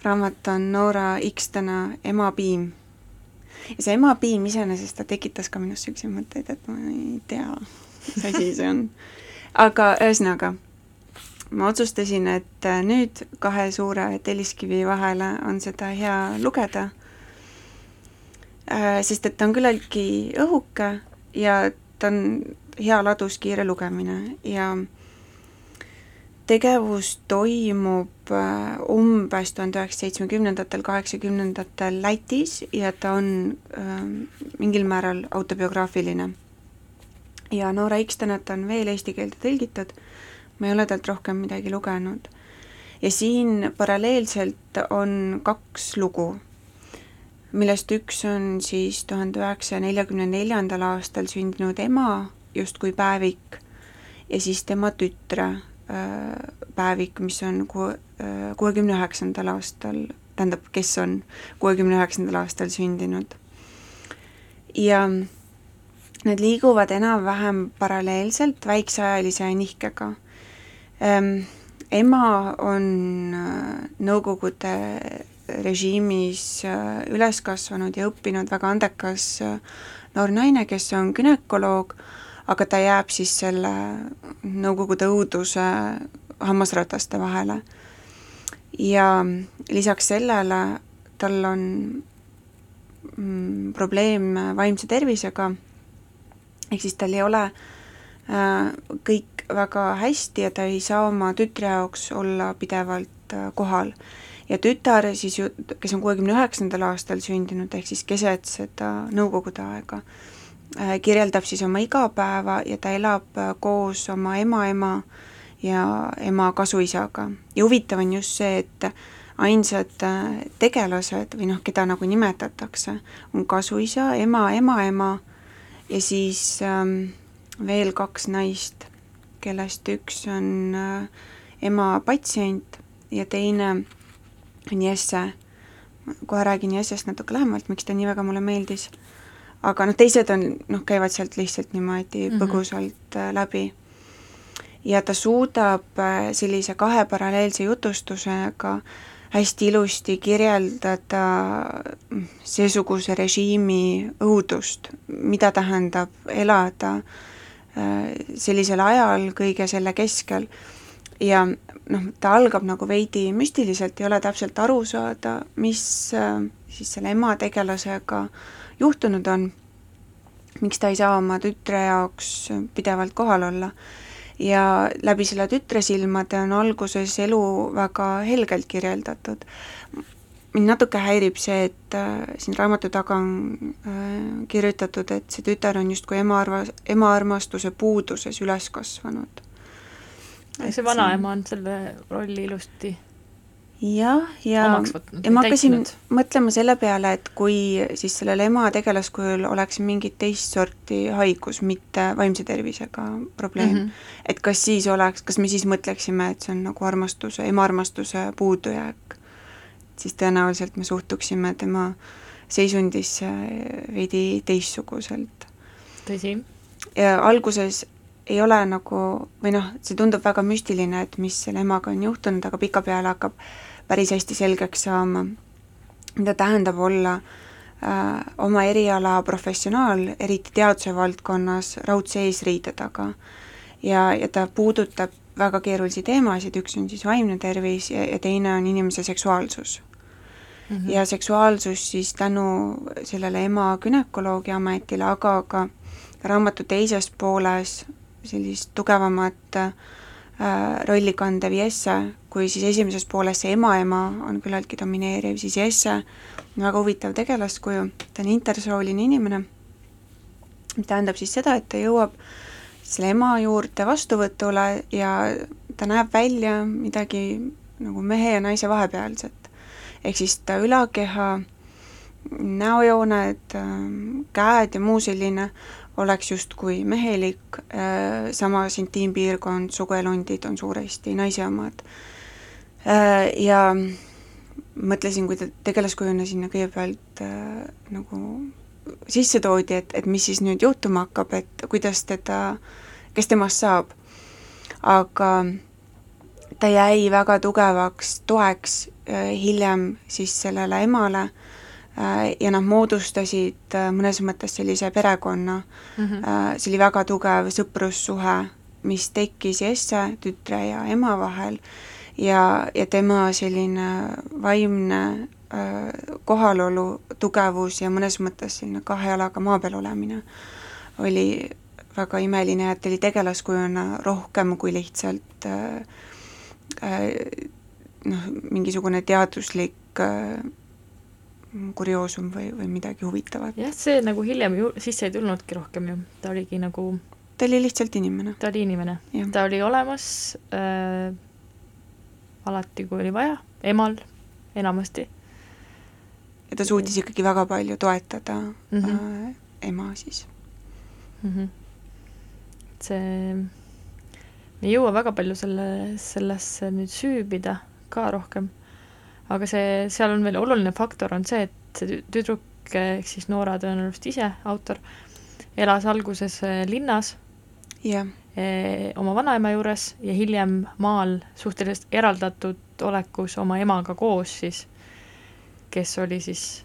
raamat on Noora Ikstena Ema piim. ja see ema piim iseenesest, ta tekitas ka minus niisuguseid mõtteid, et ma ei tea, mis asi see on. aga ühesõnaga, ma otsustasin, et nüüd kahe suure telliskivi vahele on seda hea lugeda, sest et ta on küllaltki õhuke ja ta on hea ladus, kiire lugemine ja tegevus toimub äh, umbes tuhande üheksasaja seitsmekümnendatel, kaheksakümnendatel Lätis ja ta on äh, mingil määral autobiograafiline. ja Noora Ikstenat on veel eesti keelde tõlgitud, ma ei ole talt rohkem midagi lugenud. ja siin paralleelselt on kaks lugu millest üks on siis tuhande üheksasaja neljakümne neljandal aastal sündinud ema justkui päevik ja siis tema tütre päevik, mis on ku-, kuuekümne üheksandal aastal, tähendab, kes on kuuekümne üheksandal aastal sündinud. ja need liiguvad enam-vähem paralleelselt väikseajalise nihkega ähm,. ema on äh, Nõukogude režiimis äh, üles kasvanud ja õppinud väga andekas äh, noor naine, kes on gümnakoloog, aga ta jääb siis selle Nõukogude õuduse hammasrataste vahele. ja lisaks sellele tal on mm, probleem vaimse tervisega, ehk siis tal ei ole äh, kõik väga hästi ja ta ei saa oma tütre jaoks olla pidevalt äh, kohal. ja tütar siis ju, kes on kuuekümne üheksandal aastal sündinud, ehk siis keset seda Nõukogude aega, äh, kirjeldab siis oma igapäeva ja ta elab äh, koos oma ema-ema ja ema kasuisaga. ja huvitav on just see, et ainsad tegelased või noh, keda nagu nimetatakse, on kasuisa, ema, ema-ema ja siis ähm, veel kaks naist, kellest üks on äh, ema patsient ja teine on Jesse. kohe räägin Jessest natuke lähemalt, miks ta nii väga mulle meeldis. Aga noh, teised on, noh, käivad sealt lihtsalt niimoodi mm -hmm. põgusalt äh, läbi. ja ta suudab äh, sellise kahe paralleelse jutustusega hästi ilusti kirjeldada mm, seesuguse režiimi õudust, mida tähendab elada äh, Äh, sellisel ajal kõige selle keskel ja noh, ta algab nagu veidi müstiliselt, ei ole täpselt aru saada, mis äh, siis selle ema tegelasega juhtunud on, miks ta ei saa oma tütre jaoks pidevalt kohal olla. ja läbi selle tütre silmade on alguses elu väga helgelt kirjeldatud mind natuke häirib see, et äh, siin raamatu taga on äh, kirjutatud, et see tütar on justkui ema arva-, ema armastuse puuduses üles kasvanud. see vanaema on selle rolli ilusti jah, ja, ja, ja ma hakkasin mõtlema selle peale, et kui siis sellel ema tegelaskujul oleks mingit teist sorti haigus, mitte vaimse tervisega probleem mm, -hmm. et kas siis oleks, kas me siis mõtleksime, et see on nagu armastuse, ema armastuse puudujääk siis tõenäoliselt me suhtuksime tema seisundisse veidi teistsuguselt. tõsi. ja alguses ei ole nagu, või noh, see tundub väga müstiline, et mis selle emaga on juhtunud, aga pikapeale hakkab päris hästi selgeks saama, mida tähendab olla äh, oma eriala professionaal, eriti teaduse valdkonnas, raudse eesriide taga. ja, ja ta puudutab väga keerulisi teemasid, üks on siis vaimne tervis ja, ja teine on inimese seksuaalsus mm. -hmm. ja seksuaalsus siis tänu sellele ema günekoloogi ametile, aga ka raamatu teises pooles sellist tugevamat äh, rolli kandev Jesse, kui siis esimeses pooles see ema-ema on küllaltki domineeriv, siis Jesse on väga huvitav tegelaskuju, ta on intersooline inimene, tähendab siis seda, et ta jõuab selle ema juurde vastuvõtule ja ta näeb välja midagi nagu mehe ja naise vahepealset. Ehk siis ta ülakeha, näojooned, käed ja muu selline oleks justkui mehelik, samas intiimpiirkond, suguelundid on suuresti naise omad. Ja mõtlesin, kui ta tegelaskujuna sinna kõigepealt nagu sisse toodi, et, et mis siis nüüd juhtuma hakkab, et kuidas teda, kes temast saab. aga ta jäi väga tugevaks toeks äh, hiljem siis sellele emale äh, ja nad moodustasid äh, mõnes mõttes sellise perekonna mm, -hmm. see oli väga tugev sõprussuhe, mis tekkis Jesse, tütre ja ema vahel ja, ja tema selline vaimne kohalolu, tugevus ja mõnes mõttes selline kahe jalaga maa peal olemine oli väga imeline, et ta oli tegelaskujuna rohkem kui lihtsalt äh, Äh, noh, mingisugune teaduslik äh, kurioosum või, või midagi huvitavat. jah, see nagu hiljem ju sisse ei tulnudki rohkem ju, ta oligi nagu ta oli lihtsalt inimene. ta oli inimene, ta oli olemas äh, alati, kui oli vaja, emal enamasti. ja ta suutis ikkagi väga palju toetada mm -hmm. äh, ema siis mm. -hmm. see ei jõua väga palju selle, sellesse nüüd süübida ka rohkem. aga see, seal on veel oluline faktor, on see, et see tüdruk, ehk siis Noora tõenäoliselt ise, autor, elas alguses eh, linnas yeah. Eh, oma vanaema juures ja hiljem maal suhteliselt eraldatud olekus oma emaga koos siis, kes oli siis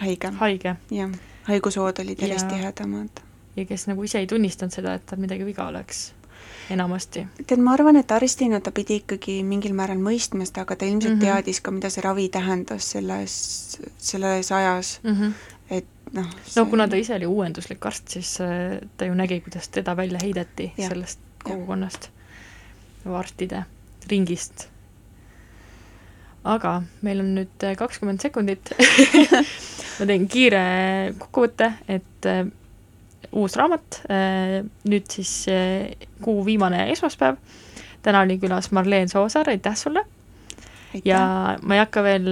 haige, haige.. jah, haigushood olid järjest tihedamad. ja kes nagu ise ei tunnistanud seda, et tal midagi viga oleks enamasti? tead, ma arvan, et arstina ta pidi ikkagi mingil määral mõistma seda, aga ta ilmselt mm -hmm. teadis ka, mida see ravi tähendas selles, selles ajas mm, -hmm. Noh see... no kuna ta ise oli uuenduslik arst, siis äh, ta ju nägi, kuidas teda välja heideti ja. sellest kogukonnast, arstide ringist. aga meil on nüüd äh, kakskümmend sekundit ma teen kiire kokkuvõtte, et äh, uus raamat, nüüd siis kuu viimane esmaspäev, täna oli külas Marleen Soosaar, aitäh sulle! Ja ma ei hakka veel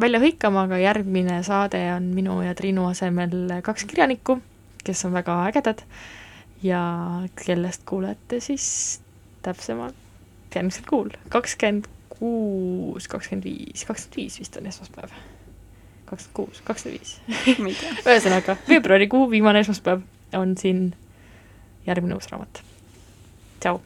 välja hõikama, aga järgmine saade on minu ja Triinu asemel kaks kirjanikku, kes on väga ägedad ja kellest kuulete siis täpsemalt järgmisel kuul, kakskümmend kuus, kakskümmend viis, kakskümmend viis vist on esmaspäev. kakskümmend kuus, kakskümmend viis. ühesõnaga, veebruarikuu viimane esmaspäev on siin järgmine uus raamat. tšau!